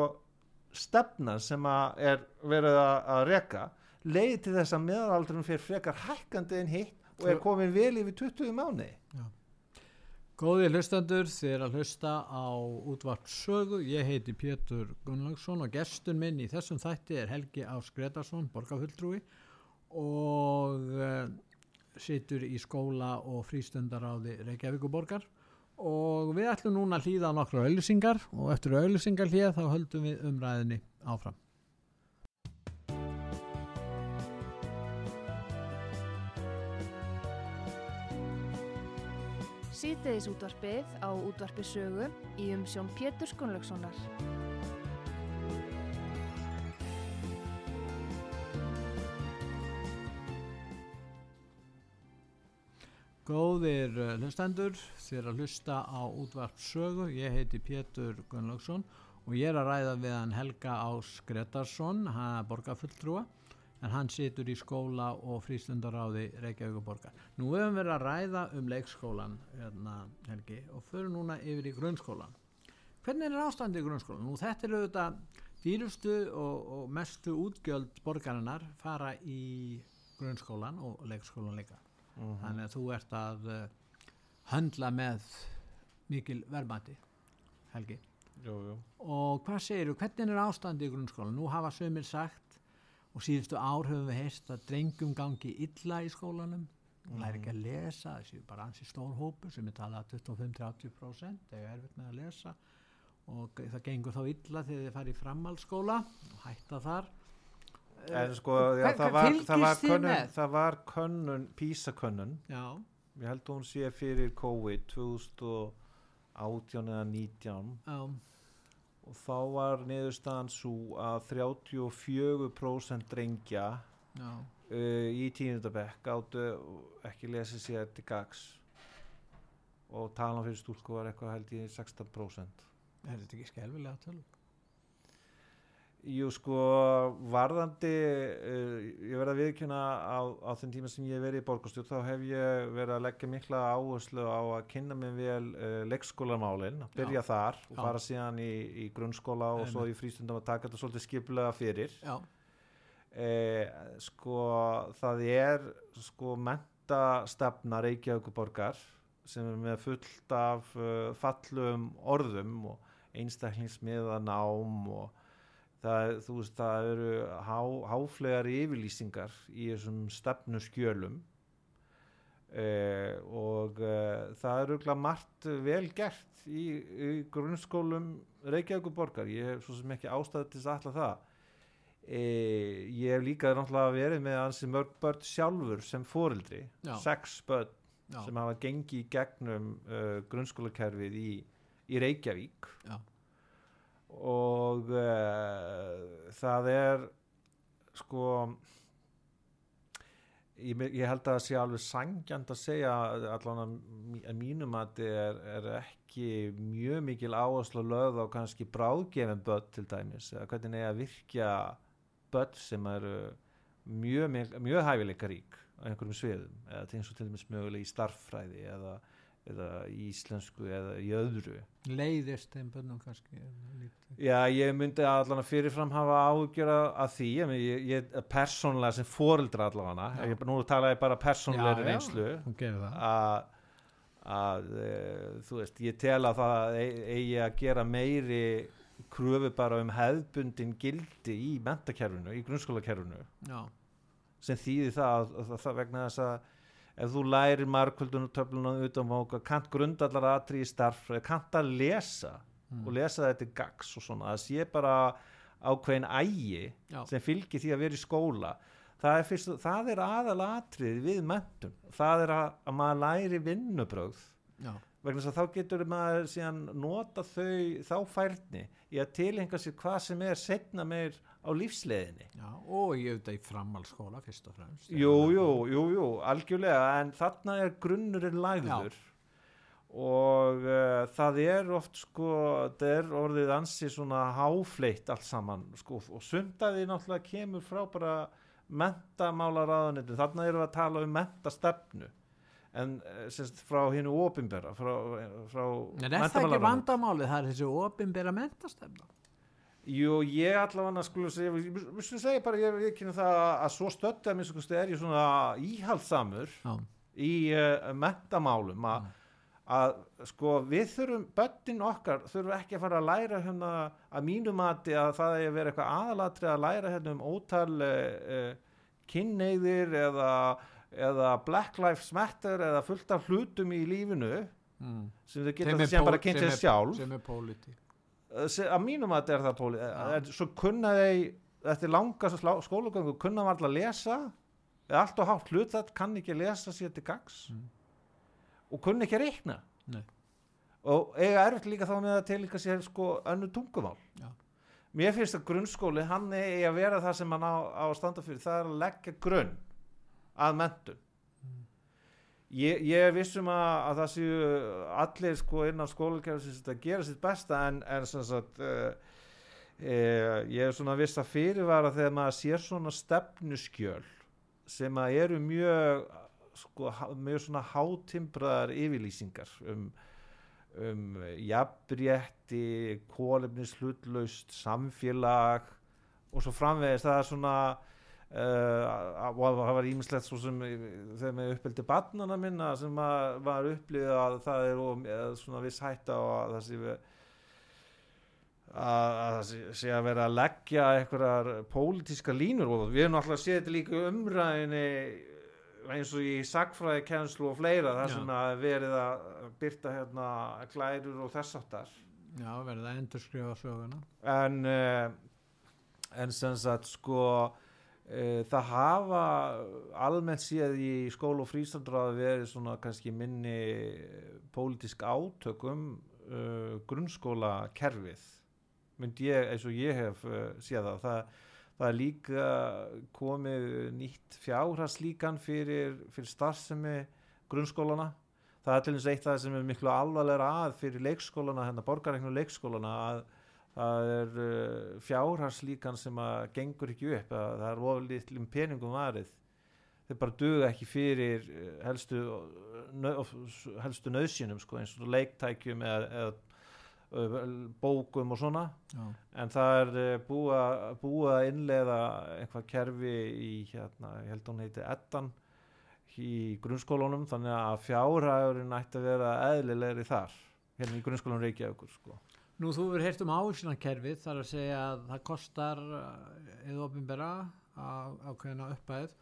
stefnan sem að er verið að, að reka leiði til þess að meðalaldurinn fyrir frekar hækkandi en hitt og er komin vel yfir 20 mánu Góði hlustendur, þið er að hlusta á útvart sögu. Ég heiti Pétur Gunnlaugsson og gestur minn í þessum þætti er Helgi Ás Gretarsson, borgarfulltrúi og uh, situr í skóla og frístundaráði Reykjavíkuborgar og við ætlum núna að hlýða á nokkra auðlýsingar og eftir auðlýsingar hlýða þá höldum við umræðinni áfram. Síðdeðis útvarpið á útvarpi sögu í umsjón Pétur Gunnlaugssonar. Góðir uh, hlustendur, er að hlusta á útvart sögu, ég heiti Pétur Gunnlaugsson og ég er að ræða við hann Helga Ás Gretarsson, hann er borgarfulltrúa, en hann situr í skóla og frístundaráði Reykjavíkuborgar. Nú höfum við að ræða um leikskólan, hérna, Helgi, og fyrir núna yfir í grunnskólan. Hvernig er ástandi í grunnskólan? Nú þetta er auðvitað dýrustu og, og mestu útgjöld borgarinnar fara í grunnskólan og leikskólan líka þannig að þú ert að uh, höndla með mikil verðmæti Helgi jú, jú. og hvað segir þú, hvernig er ástandi í grunnskólan nú hafa sömur sagt og síðustu ár höfum við heist að drengjum gangi illa í skólanum. Og læri ekki að lesa, þessi bara ansi stór hópu sem er talað 25-30% eða erfitt með að lesa. Og það gengur þá illa þegar þið farið framhaldsskóla og hætta þar. En sko já, það, var, það, var könnun, það var könnun PISA könnun já, ég held að hún sé fyrir COVID 2018 eða 19 já, og þá var niðurstaðan svo að 34% drengja uh, í tíundabekk áttu ekki lesið sér til gags og talan fyrir stúlku var eitthvað held ég 16% er þetta ekki skelvilega tölv? Jú sko varðandi uh, ég verð að viðkjöna á, á þeim tíma sem ég hef verið í borgarstjórn þá hef ég verið að leggja mikla áherslu á að kynna mig vel uh, leikskólamálin, byrja Já. þar og Já. fara síðan í, í grunnskóla og svo í frístundum að taka þetta svolítið skiplega fyrir eh, sko það er sko mentastefna Reykjavíkuborgar sem er með fullt af uh, fallum orðum og einstaklingsmiða nám og það, þú veist, það eru há, háflegar yfirlýsingar í þessum stefnu skjölum eh, og eh, það er auðvitað margt vel gert í, í grunnskólum Reykjavíkuborgar ég hef svo sem ekki ástæði til ætla það. E, ég hef líka náttúrulega verið með ansi mörg börn sjálfur sem foreldri, Já. sex börn já, sem hafa gengið í gegnum uh, grunnskólakerfið í, í Reykjavík. Já, og uh, það er sko ég, ég held að það sé alveg sangjant að segja allan að, mí- að mínum að þetta er, er ekki mjög mikil áherslu lögð á kannski bráðgefin börn til dæmis eða hvernig er að virkja börn sem eru mjög, mjög, hæfileika rík á einhverjum sviðum eða til eins og til dæmis mögulega í starffræði eða, eða í íslensku eða í öðru leiðist þeim bönnum kannski. Já, ég myndi allan að fyrirfram hafa áhugjör af- af því, ég, ég, persónlega sem Já. ég, nú tala ég bara já. reynslu það að að e, þú veist, ég tel að það e- eigi að gera meiri kröfu bara um hefðbundin gildi í mentakerfinu, í grunnskólakerfinu Já, sem þýðir það, að, að, það vegna þess að ef þú lærir töflunum utan móka, kant grundallar aðri í starf, kant að lesa Mm. og lesa þetta í gags og svona, það sé bara ákveðin ægi já, sem fylgir því að vera í skóla það er, fyrst, það er aðal atrið við mentum, það er að, að maður læri vinnubrögð já, vegna þess að þá getur maður síðan nota þau, þá færni í að tilhenga sér hvað sem er setna meir á lífsleiðinni. Já og ég auðvitað í framhaldsskóla fyrst og fremst. Jú, jú, jú, jú, algjörlega en þarna er grunnurinn lagður. Og uh, það er oft sko, það er orðið ansi svona háfleitt allt saman sko, og sundaði náttúrulega kemur frá bara mentamálaráðunitin, þarna erum við að tala um mentastefnu en uh, semst frá hinu ofinbera frá, frá En er það ekki vandamálið, það er þessi opinbera mentastefna Jú, ég allavega skulle segja, skulum segja bara, ég, ég kynna það að svo minnst kosti er ég svona íhaldsamur Já, í uh, mentamálum að, að sko við þurfum, börnin okkar þurfum ekki að fara að læra hérna að mínu mati að það er að vera eitthvað aðalatri að læra hérna um ótal uh, uh, kynneiðir eða, eða Black Lives Matter eða fullt af hlutum í lífinu mm. sem þau geta Sem er bara kynnt er- sjálf sem er pólitík Uh, se- að mínum að þetta er það póli Já. en svo kunna þeir eftir langa skólagöngu kunna var alltaf lesa eða allt og hátt hlut það kann ekki að lesa sér til gags Mm. og kunna ekki að reikna Nei. og eiga erfitt líka þá með að tilíka sér sko önnu tungumál Já. mér finnst að grunnskóli hann eigi að vera það sem hann á, á að standa fyrir það er að leggja grunn að mentun Ég, ég er vissum að, að það séu allir sko innan skólakerfisins að gera sitt besta en, en sagt uh, uh, ég er svona viss að fyrirvara þegar maður sér svona stefnuskjöl sem að eru mjög sko, mjög svona hátimbraðar yfirlýsingar um, um jafnrétti kólefnis hlutlaust samfélag og svo framvegis. Það er svona Uh, og það var ímislegt svo sem eh, þegar með uppeldi barnana minna sem að, var upplýðið að það er um, svona viss hætta og að það sé við- að að það sé- að vera að leggja einhverjar pólitíska línur og við erum alltaf að sé þetta líka umræðinni eins og í sagfræði kennslu og fleira þar Já. sem að verið að byrta hérna glærur og þess áttar Já, verið að endurskrifa söguna en uh, en sem sagt sko það hafa almennt séð í skóla og frístandráði verið svona kannski minni pólitísk átök um uh, grunnskóla kerfið myndi ég eins og ég hef uh, séð það það Það er líka komið nýtt fjárhagslíkan fyrir, fyrir starfsemi grunnskólana. Það er til dæmis eitt af það sem er miklu alvarlega að fyrir leikskólana, hérna borgarreiknu leikskólana að, það er uh, fjárharslíkan sem að gengur ekki upp að það er oflitlum peningum varið þeir bara duga ekki fyrir uh, helstu nö, helstu nöðsynum sko, eins og leiktækjum eða, eða uh, bókum og svona Já. en það er uh, búa að innleiða eitthvað kerfi í hérna, ég held að hún heiti Eddan í grunnskólunum þannig að fjárhæðurinn ætti að vera eðlilegri þar hérna í grunnskólunum Reykjavíkur sko. Nú þú verður heyrt um ávísunarkerfið þar að segja að það kostar eða ofinbera ákveðina uppæð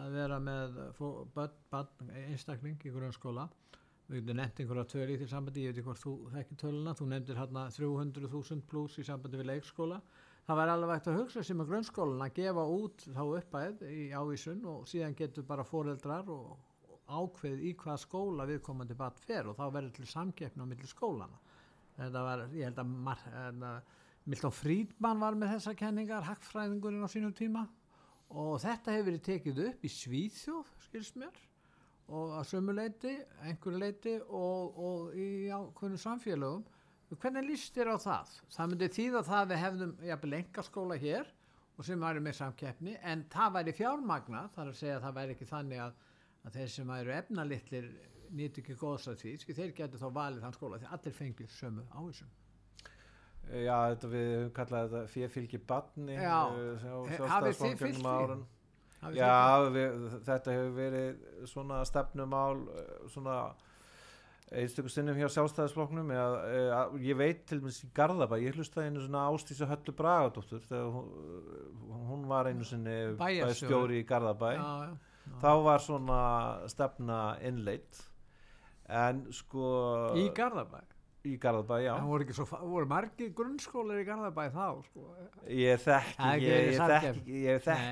að vera með einstakling í grunnskóla. Við getum nefnt einhverja tölu í því sambandi ég veit ekki hvort þú þekki töluna. Þú nefndir hérna 300.000 pluss í sambandi við leikskóla. Það væri alveg vægt að hugsa sem að grunnskólan að gefa út þá uppæð í ávísun og síðan getur bara foreldrar og, ákveð í hvað skóla viðkomandi barn fer og þá verður til samkeppni á milli skólana var, ég held að, Mar, hérna, Milton Friedman var með þessar kenningar, hackfræðingurinn á sínum tíma og þetta hefur verið tekið upp í Svíþjóð, skils mér og að sömu leiti, einhverju leiti og, og í ákveðnum samfélögum. Hvernig líst þér á það? Það myndi þýða það að við hefðum jafnvel engaskóla hér og sem væri með samkeppni en það væri fjármagna, þar að segja að það væri ekki þannig að, að þeir sem væri efnalitlir nýtt ekki góðs að því, skil, þeir getur þá valið þann skóla því allir fengir sömu ávísum. Já, þetta við höfum kallað þetta fjöfylgi batni Já. Hafið þið. Hafið þið Já, við, þetta hefur verið svona stefnumál eh, svona einstöku sinnum hjá sjálfstæðisflokknum eða, eða, ég veit til dæmis í Garðabæ ég hlustaði einu svona ástísu Höllu Bragadóttur þegar hún, hún var einu sinni Bæjarstjóri. stjóri í Garðabæ já, já, já. þá var svona stefna innleitt en sko Í Garðabæ? í Garðabæ, já Það voru, svo, voru margir grunnskólar í Garðabæ þá, sko. Ég þekki, ég, þekki,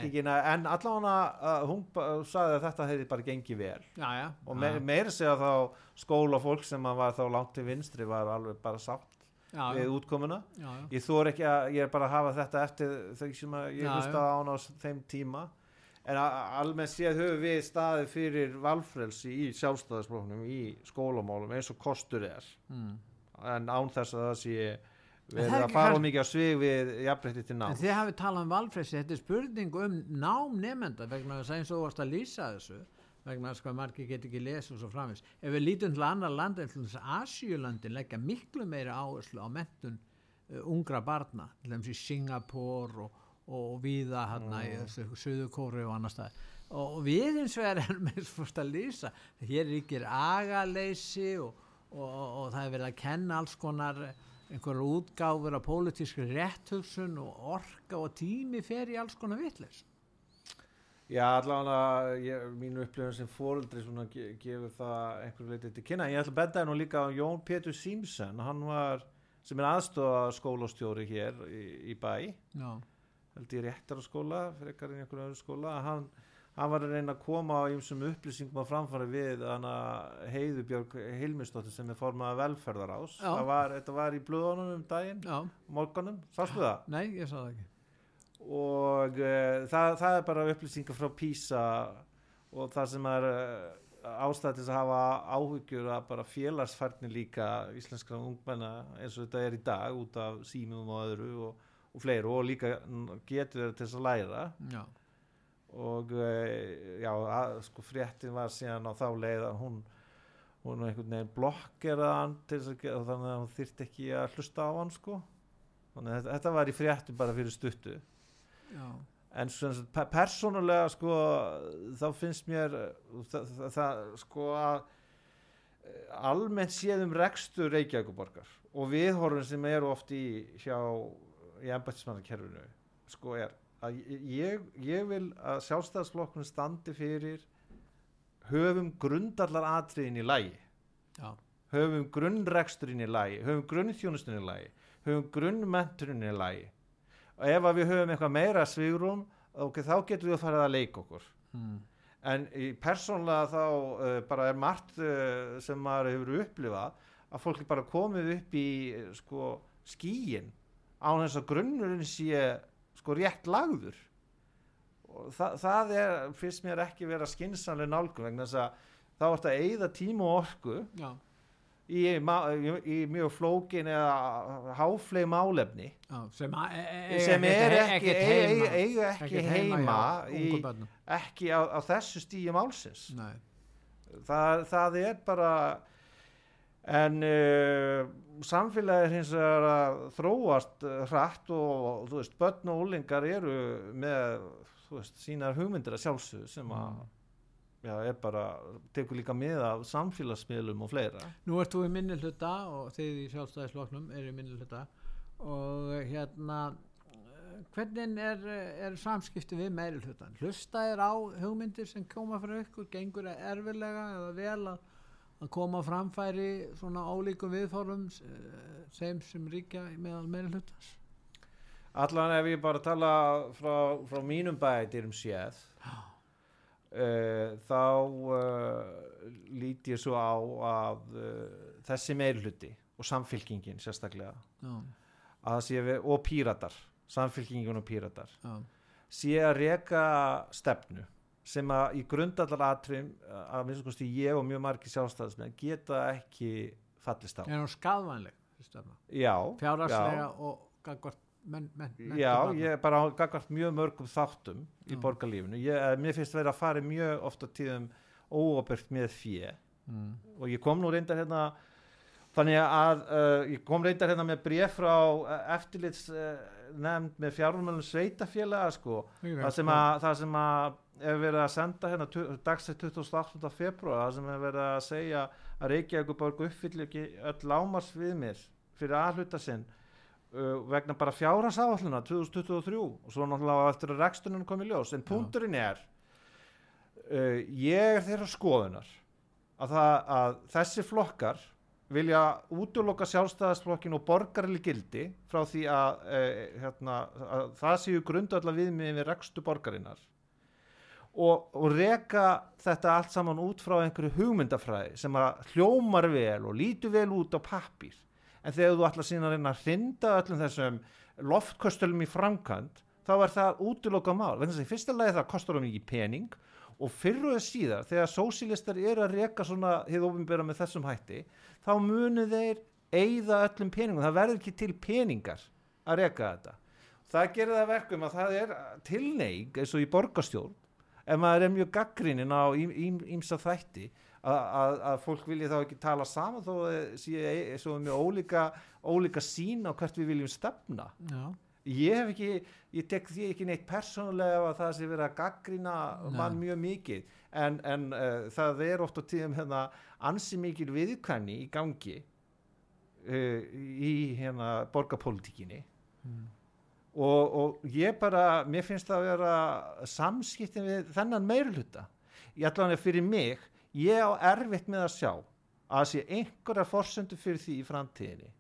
ekki, en allavega uh, hún ba- sagði að þetta hefði bara gengið vel Já, já. og me, meira segja þá skólafólk sem að var þá langt til vinstri var alveg bara sátt já, við útkomuna. já, já. Ég þor ekki að, ég er bara að hafa þetta eftir þau sem ég hlusta á á þeim tíma en almennt séð höfum við staðið fyrir valfrelsi í sjálfstæðisfloknum í skólamálum eins og kostur er Mm. en án þess að það sé það verið er að fara kannski... mikið á svig við jafnbreytti til En nám þið hafið talað um valfreysi, þetta er spurning um nám nefnda vegna þess að eins og varst að lýsa þessu vegna að margir get ekki lesa og svo framins. Ef við lítum til annar landa en til þess að Asíulöndin leggja miklu meira áherslu á mentun uh, ungra barna, til dæmis í Singapore og, og víða hérna í þessu Suðukóru og annar stað. Og við eins og erum eins fórst að lýsa, hér ríkir agaleysi og, og, og, það er verið að kenna alls konar einhverjar útgáfur af pólitískri rétthugsun og orka og tími fer í alls konar vitleis. Já, allavega ég, mínu upplifun sem fóreldri svona ge gefur það einhverju leiti til kynna. Ég ætla að benda nú líka á Jón Pétur Símsen, hann var sem er aðstofa skólastjóri hér í, í bæ, Já, held ég réttar skóla, frekar en einhverju öðru skóla, hann, hann var að reyna að koma á ýmsum upplýsingum að framfara við hana Heiðubjörg Hilmisdóttir sem er formað velferðarás. Já. Það var, þetta var í blöðunum um daginn, já, morgunum, sástu það? nei, ég sá það ekki. og uh, það, það er bara upplýsingar frá PISA og það sem er uh, ástæð til þess að hafa áhugjur að bara félagsfærni líka íslenskra ungmenna eins og þetta er í dag út af símum og öðru og, og fleiru og líka getur þeir til þess að læra. Já, og uh, já, að, sko fréttin var síðan á þá leið að hún hún er einhvern veginn blokkeraði hann til þess að þannig að hún þyrfti ekki að hlusta á hann sko. Þannig að þetta, var í fréttin bara fyrir stuttu. Já, en pe- persónulega sko þá finnst mér það, það, það sko að eh, almennt séð um rekstur Reykjavíkuborgar og viðhorfum sem eru oft í hjá í embættismannakerfinu sko er að ég, ég vil að sjálfstæðsflokkurinn standi fyrir höfum grundallar atriðin í lægi já, höfum grunnreksturinn í lagi, höfum grunnþjónustunni í lagi, höfum grunnmenturinn í lagi og ef við höfum eitthvað meira svigrum, ok, þá getum við að fara að leika okkur. mm. En í persónlega þá uh, bara er margt uh, sem maður hefur upplifað að fólk er bara komið upp í uh, sko skíin á þess að grunnurinn sé sko rétt lagður. Og það, það er, finnst mér ekki vera skinsanlega nálgum vegna þess að þá ertu að eyða tíma og orku í, í, í mjög flókin eða háfleg málefni. Já, sem, e, e, sem er ekki, eiga heima, eiga ekki heima, hjá í, ekki á, á þessu stíi málsins. Nei. það, það er bara en uh, samfélagið hins vegar að þróast uh, hratt og þú veist, börn og úlingar eru með þú veist, sínar hugmyndir að sjálfsög sem að já, er bara, tekur líka með af samfélagsmiðlum og fleira. Nú ert þú í minni hluta og þið í sjálfstæðisloknum eru í minni hluta og eh, hérna eh, hvernig er, er samskipti við meiri hlutan? Hlusta er á hugmyndir sem koma frá ykkur, gengur það erfilega eða vel að, að koma framfæri svona ólíkum viðfórum uh, þeim sem ríkja meðal meiri hlutans? allan ef ég bara tala frá, frá mínum bætirum séð uh, þá uh, lít ég svo á að uh, þessi meirhluti og samfylkingin sérstaklega Já, að það sé við, og píratar samfylkingin og píratar já, sé að reka stefnu sem að í grundallar atriðum að minnst kosti ég og mjög margir sjálfstæðismenn geta ekki fallist á. Er hún stefna? já, Fjárhagslega já, og gagvart menn, menn, já ég er bara gagvart mjög mörgum þáttum í Já. borgarlífinu. Ég, eh, mér finnst verið að fara mjög ofta tíðum óopert með fjö mm. og ég kom nú reyndar hérna þannig að uh, ég kom reyndar hérna með bréf frá uh, eftirlits uh, nefnd með fjármjölum sveitafélaga sko það sem að, það sem að er verið að senda hérna dagsett 28. februar það sem er verið að segja að Reykjavíkuborg uppfyllir ekki öll lámars viðmið fyrir aðhluta sinn uh, vegna bara fjárhansáalluna 2023 og svo náttúrulega eftir að rekstunum komið ljós. En punkturinn er uh, ég er þeirra skoðunar að, það, að þessi flokkar vilja útloka sjálfstæðasflokkin og borgarli gildi frá því að, uh, hérna, að það séu grundvallar viðmiðin við rekstu borgarinnar og, og reka þetta allt saman út frá einhverju hugmyndafræði sem að hljómar vel og lítur vel út á pappír. En þegar þú ætla síðan að reyna að hrinda öllum þessum loftköstölum í framkvæmt þá er það útiloka mál. Þess að í fyrsta lagi það kostar um ekki pening og fyrr og síðar þegar sósílistar eru að reka svona hið ofinbera með þessum hætti þá munu þeir eigða öllum peningum. Það verður ekki til peningar að reka þetta. Það gerir það að verkum að það er tilneig eins og í borgarstjórn ef maður er mjög gaggrinin á ímsa þætti að, fólk vilji þá ekki tala saman þó að sé svo með ólíka, ólíka sín á hvert við viljum stefna. Já, ég hef ekki, ég tek því ekki neitt persónulega að það sé verið að gaggrina mann mjög mikið. En, en uh, það er oft á tíðum hérna ansi mikil viðkvæmni í gangi uh, í hérna borgarpolítikinni Mm. Og, og ég bara mér finnst það að vera samskiptin við þennan meiruluta ég ætla hann fyrir mig ég á erfitt með að sjá að sé einhverja forsendu fyrir því í framtíðinni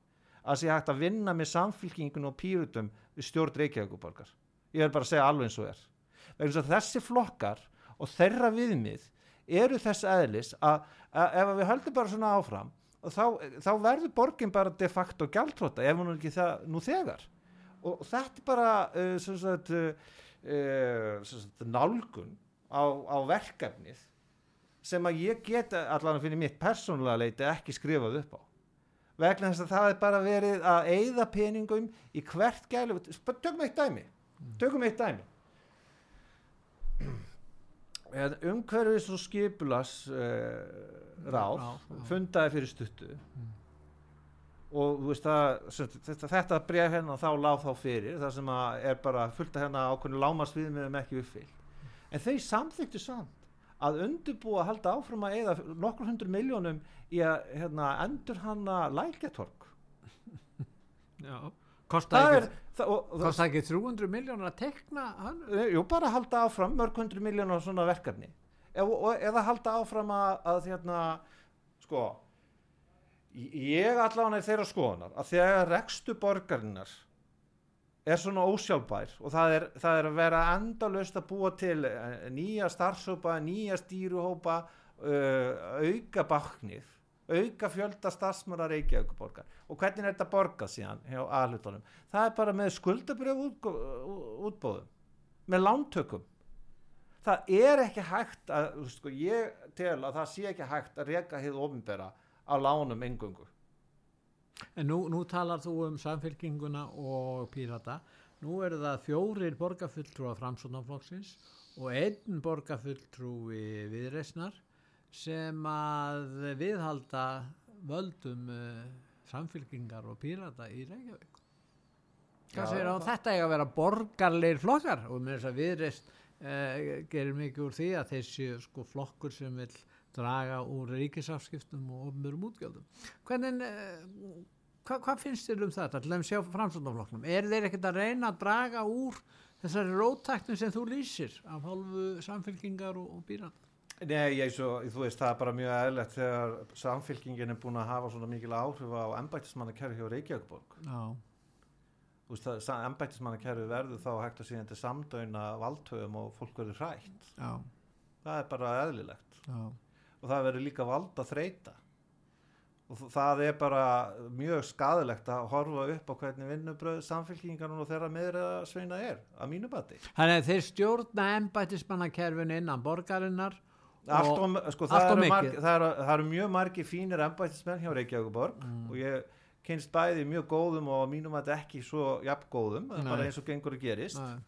að sé hægt að vinna með samfylkingun og pýrutum við stjórn Reykjavíkuborgar ég er bara að segja alveg eins og er. Vegna þess að þessi flokkar og þeirra viðmið eru þess eðlis að, að ef við höldum bara svona áfram þá, þá verður borgin bara de facto gjaldróta ef hún er ekki það nú þegar og þetta er bara uh, sagt, uh, sagt, nálgun á, á verkefnið sem að ég get allan fyrir mitt persónulega leiti ekki skrifað upp á. Vegna þess að það er bara verið að eyða peningum í hvert gælu tökum eitt dæmi. Tökum eitt dæmi. Umhverfis og skipulas uh, ráð fundaði fyrir stuttu og veist það þetta, þetta bref hérna þá lág þá fyrir það sem er bara fullt að hérna ákveðinu lámarsviðmiðum ekki uppfyllt. En þeir samþyktu samt að undirbúa að halda áfram að eða nokkur hundur miljónum í að hérna, endur hana lækjatorg já Kostaði ekki, kosta ekki 300 miljónur að tekna hann? Jú, bara halda áfram mörg hundru miljónar svona verkefni. E og, eða halda áfram að, að hérna, sko ég allan er þeirra skoðunar að þegar rekstu borgarinnar er svona ósjálfbær og það er, það er að vera endalaust að búa til eh, nýja starfsópa, nýja stýruhópa uh, auka baknið auka fjölda starfsmöra Reykjavíkuborgar og hvernig er þetta borgað síðan hjá aðlutunum það er bara með skuldabrjöf útbóðum með lántökum. Það er ekki hægt að sko, ég tel að það sé ekki hægt að reka hið ofinbera á lánum engungu En nú, nú talar þú um samfélkinguna og pírata. Nú eru það fjórir borgarfulltrúa framsóknarflokksins og einn borgarfulltrúi viðreisnar sem að viðhalda völdum uh, samfélkingar og pírata í Reykjavík. Hvað segir á þetta eiga að vera borgarleir flokkar og með þess að viðreist uh, gerir mikið úr því að þessi sko flokkur sem vil draga úr ríkisafskiptum og ofnbjörnum útgjöldum. Hvernig, uh, hva, hvað finnst þér um þetta til þeim sjá framsóknarflokknum? Er þeir ekkert að reyna að draga úr þessari rótæknu sem þú lýsir af hálfu samfélkingar og, og býranda? Nei, ég, svo, þú veist, það er bara mjög eðlert þegar samfélkingin er búin að hafa svona mikil áhrif á embættismannakerfi hjá Reykjavíkborg. Já, Þú veist, það embættismannakerfi verður þá hægt að síðan til samdöina valdhöfum og fólk verður hrætt. já, Það er bara eðlilegt. já. Og það verður líka valda þreita. Og það er bara mjög skadilegt að horfa upp á hvernig vinnubröð samfélkingarnir og þeirra meðra sveina er, að mínu bati. Þannig að þeir stjórna embættismannakerfin innan borgarinnar Allt og sko, allt það, of eru marg, það, eru, það eru mjög margi fínir embættismenn hjá Reykjavíkuborg Mm. og ég kynst bæði mjög góðum og mínum að ekki svo jafn góðum, Nei. bara eins og gengur að gerist Nei,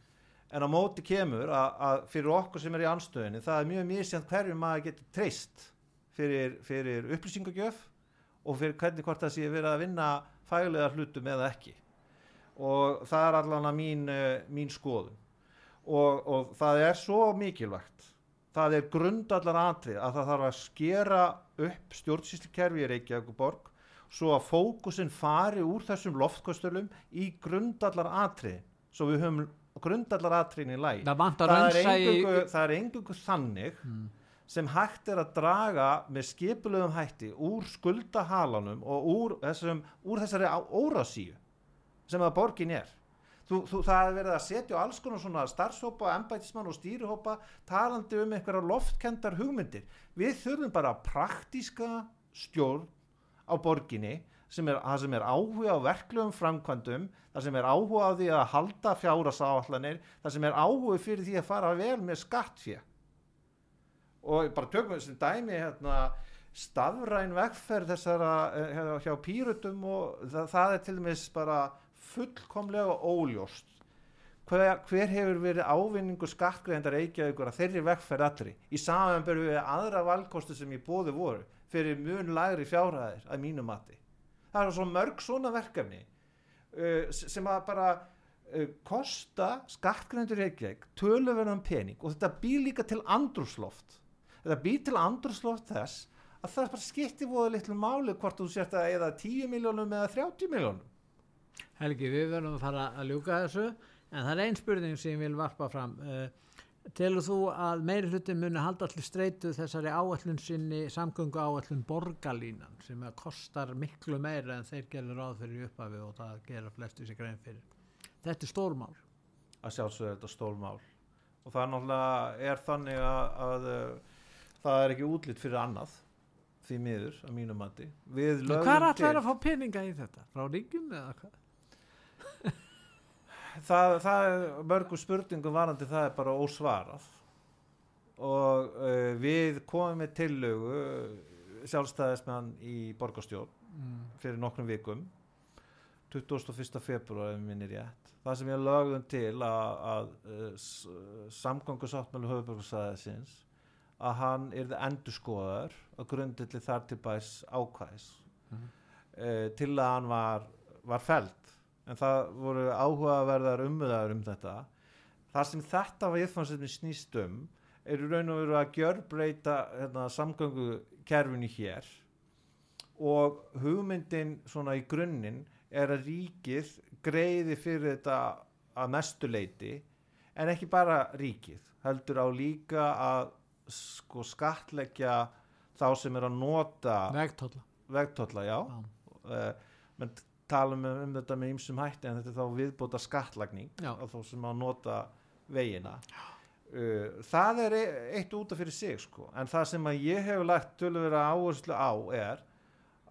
en á móti kemur að, fyrir okkur sem er í anstöðinni það er mjög misjant hverju maður getur treyst fyrir, fyrir upplýsingagjöf og fyrir hvernig hvort það sé verið að vinna fælega hlutum eða ekki. Og það er allan að mín, uh, mín skoðun. Og, og það er svo mikilvægt. Það er grundallar atrið að það þarf að skera upp stjórnsýslukerfi í Reykjavíkuborg svo að fókusin fari úr þessum loftkostölum í grundallar atrið svo við höfum grundallar atriðin í læg Það er engungu, þannig Mm. sem hægt er að draga með skipulegum hætti úr skuldahalanum og úr, þessum, úr þessari órasíu sem að borgin er. Þú, þú, það er verið að setja alls konar svona starfshópa, embætismann og stýrihópa talandi um einhverja loftkendar hugmyndir. Við þurfum bara praktíska stjórn á borginni sem er, sem er áhuga á verklegum framkvæmdum, það sem er áhuga á því að halda fjárasáallanir, það sem er áhuga fyrir því að fara vel með skattfjö og bara tökum við sem dæmi hérna, stafræn vegferð þessara eh, hjá, hjá pýrutum og það, það er til dæmis bara fullkomlega óljóst. Hver, hver hefur verið ávinningu skattgreðendar Reykjavíkur að þeirri vegferð allri? Í samanbyrju við aðra valkostu sem í bóði voru fyrir mun lagri fjárhæðir að mínu mati það er svo mörg svona verkefni uh, sem að bara uh, kosta skattgreðendur Reykjavík töluverðan pening og þetta býr líka til andrúsloft þetta býr til andrúsloft þess að það bara skipti voða litlu máli hvort þú sért að eða 10 miljónum eða 30 miljónum Helgi, við verðum að fara að ljúka þessu en það er ein spurning sem ég vil varpa fram uh, telur þú að meiri hlutin muni halda allir streitu þessari áallun sinni samgöngu áallun borgarlínan sem að kostar miklu meira en þeir gerur ráð fyrir í upphafi og það gera flestu sér grein fyrir þetta er stórmál að sjálfsögðu er þetta stólmál og það er náttúrulega er þannig að, að uh, það er ekki útlýtt fyrir annað því miður að mínu mati hvað er allir að fá peninga í þetta? frá ríkjum eða hvað? Það, það er mörgum spurningum varandi það er bara ósvarað og uh, við komum með tillögu uh, sjálfstæðismann í borgarstjórn Mm. fyrir nokkrum vikum 21. februar ef ég minni rétt það sem ég lögðum til að, að uh, samgangu sáttmælu höfuborgarsæðisins að hann yrði endurskoðar á grundilli þar til bæs ákvæðis Mhm. uh, til að hann var, var feld en það voru áhugaverðar umöðar um þetta. Það sem þetta viðfansefni snýst um er í raun og veru að gjörbreyta hérna, samgöngu kerfinu hér. Og hugmyndin svona í grunninn er að ríkið greiði fyrir þetta að mestu leiti en ekki bara ríkið heldur á líka að sko skatleggja þá sem er að nota vegtólla vegtólla, já. Já. uh, menn tala um, um þetta með ýmsum hætti en þetta er þá viðbóta skattlagning á þá sem að nota vegina. Uh, það er e- eitt út af fyrir sig sko. en það sem að ég hef lagt tölvera áherslu á er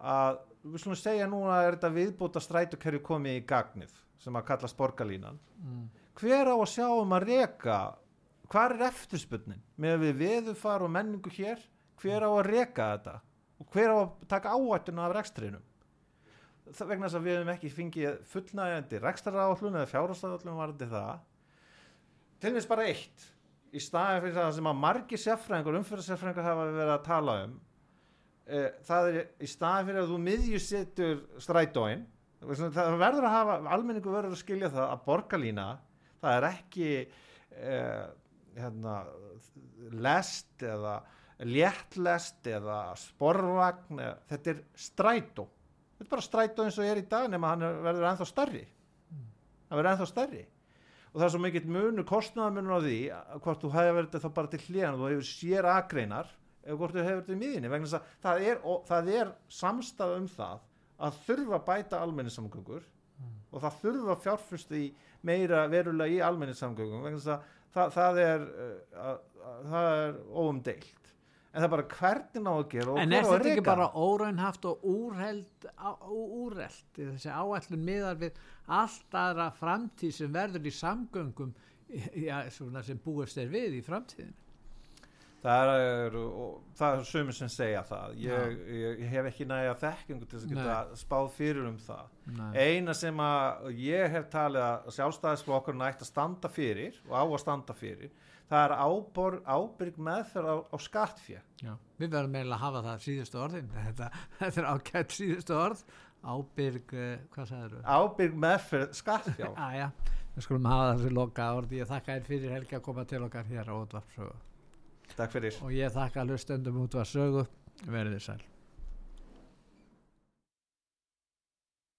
að við slumum segja núna er þetta viðbóta strætukerfi komið í gagnið sem að kallast borgarlínan. Mm. hver á að sjá um að reka hvar er eftirspunnin með við veðufar og menningu hér? Hver á að reka þetta? Og hver á að taka áættuna af rekstrinum það vegna þess að við hefum ekki fengið fullnægjandi rekstraráallun eða fjárhástáallun varandi það. Til þess bara eitt í staði fyrir það sem að margir sérfræðingur, umfyrir hafa verið að tala um e, það er í staði fyrir að þú miðjusettur strætóin það verður að hafa, almenningu verður að skilja það að borgarlína, það er ekki e, hérna, lest eða léttlest eða sporvagn eða, þetta er strætó þetta er bara strætó eins og er í dag nema hann verður ennþá starri hann verður ennþá starri og það er svo mikill munur, kostnæðamunur á því hvort þú hefur verið þá bara til hlýjan og þú hefur sér aðgreinar eða hvort þú hefur verið í miðinni vegna þess að það er, það er samstað um það að þurfa bæta almennissamgöngur mm. og það þurfa fjárfyrst í meira verulega í almennissamgöngum vegna þess að það, það er, uh, er óumdeilt en það er bara hvernig ná að gera en er þetta ekki bara óraunhaft og úrheld úrheld þessi áætlun miðar við allt aðra framtíð sem verður í samgöngum ja, sem búist er við í framtíðinu það er það er sömur sem segja það. Ég, ég, ég hef ekki næja þekkingu til að geta spáð fyrir um það. Nei. eina sem að ég hef talið að sjálfstæðisflokkurinn ætti að standa fyrir og á að standa fyrir það er ábor, ábyrg meðferð á, á skattfjö við verðum meðal að hafa það síðustu orðin. Þetta, þetta er ákvæmt síðustu orð. Ábyrg, uh, hvað sagður þú? ábyrg meðferð skattfjö já, já, við skulum hafa þessi loka orði. Ég þakka þér fyrir Helgi að koma til okkar hér á Ótvarpsögu Takk fyrir. Og ég þakka hlustendum út var sögu verðið sæl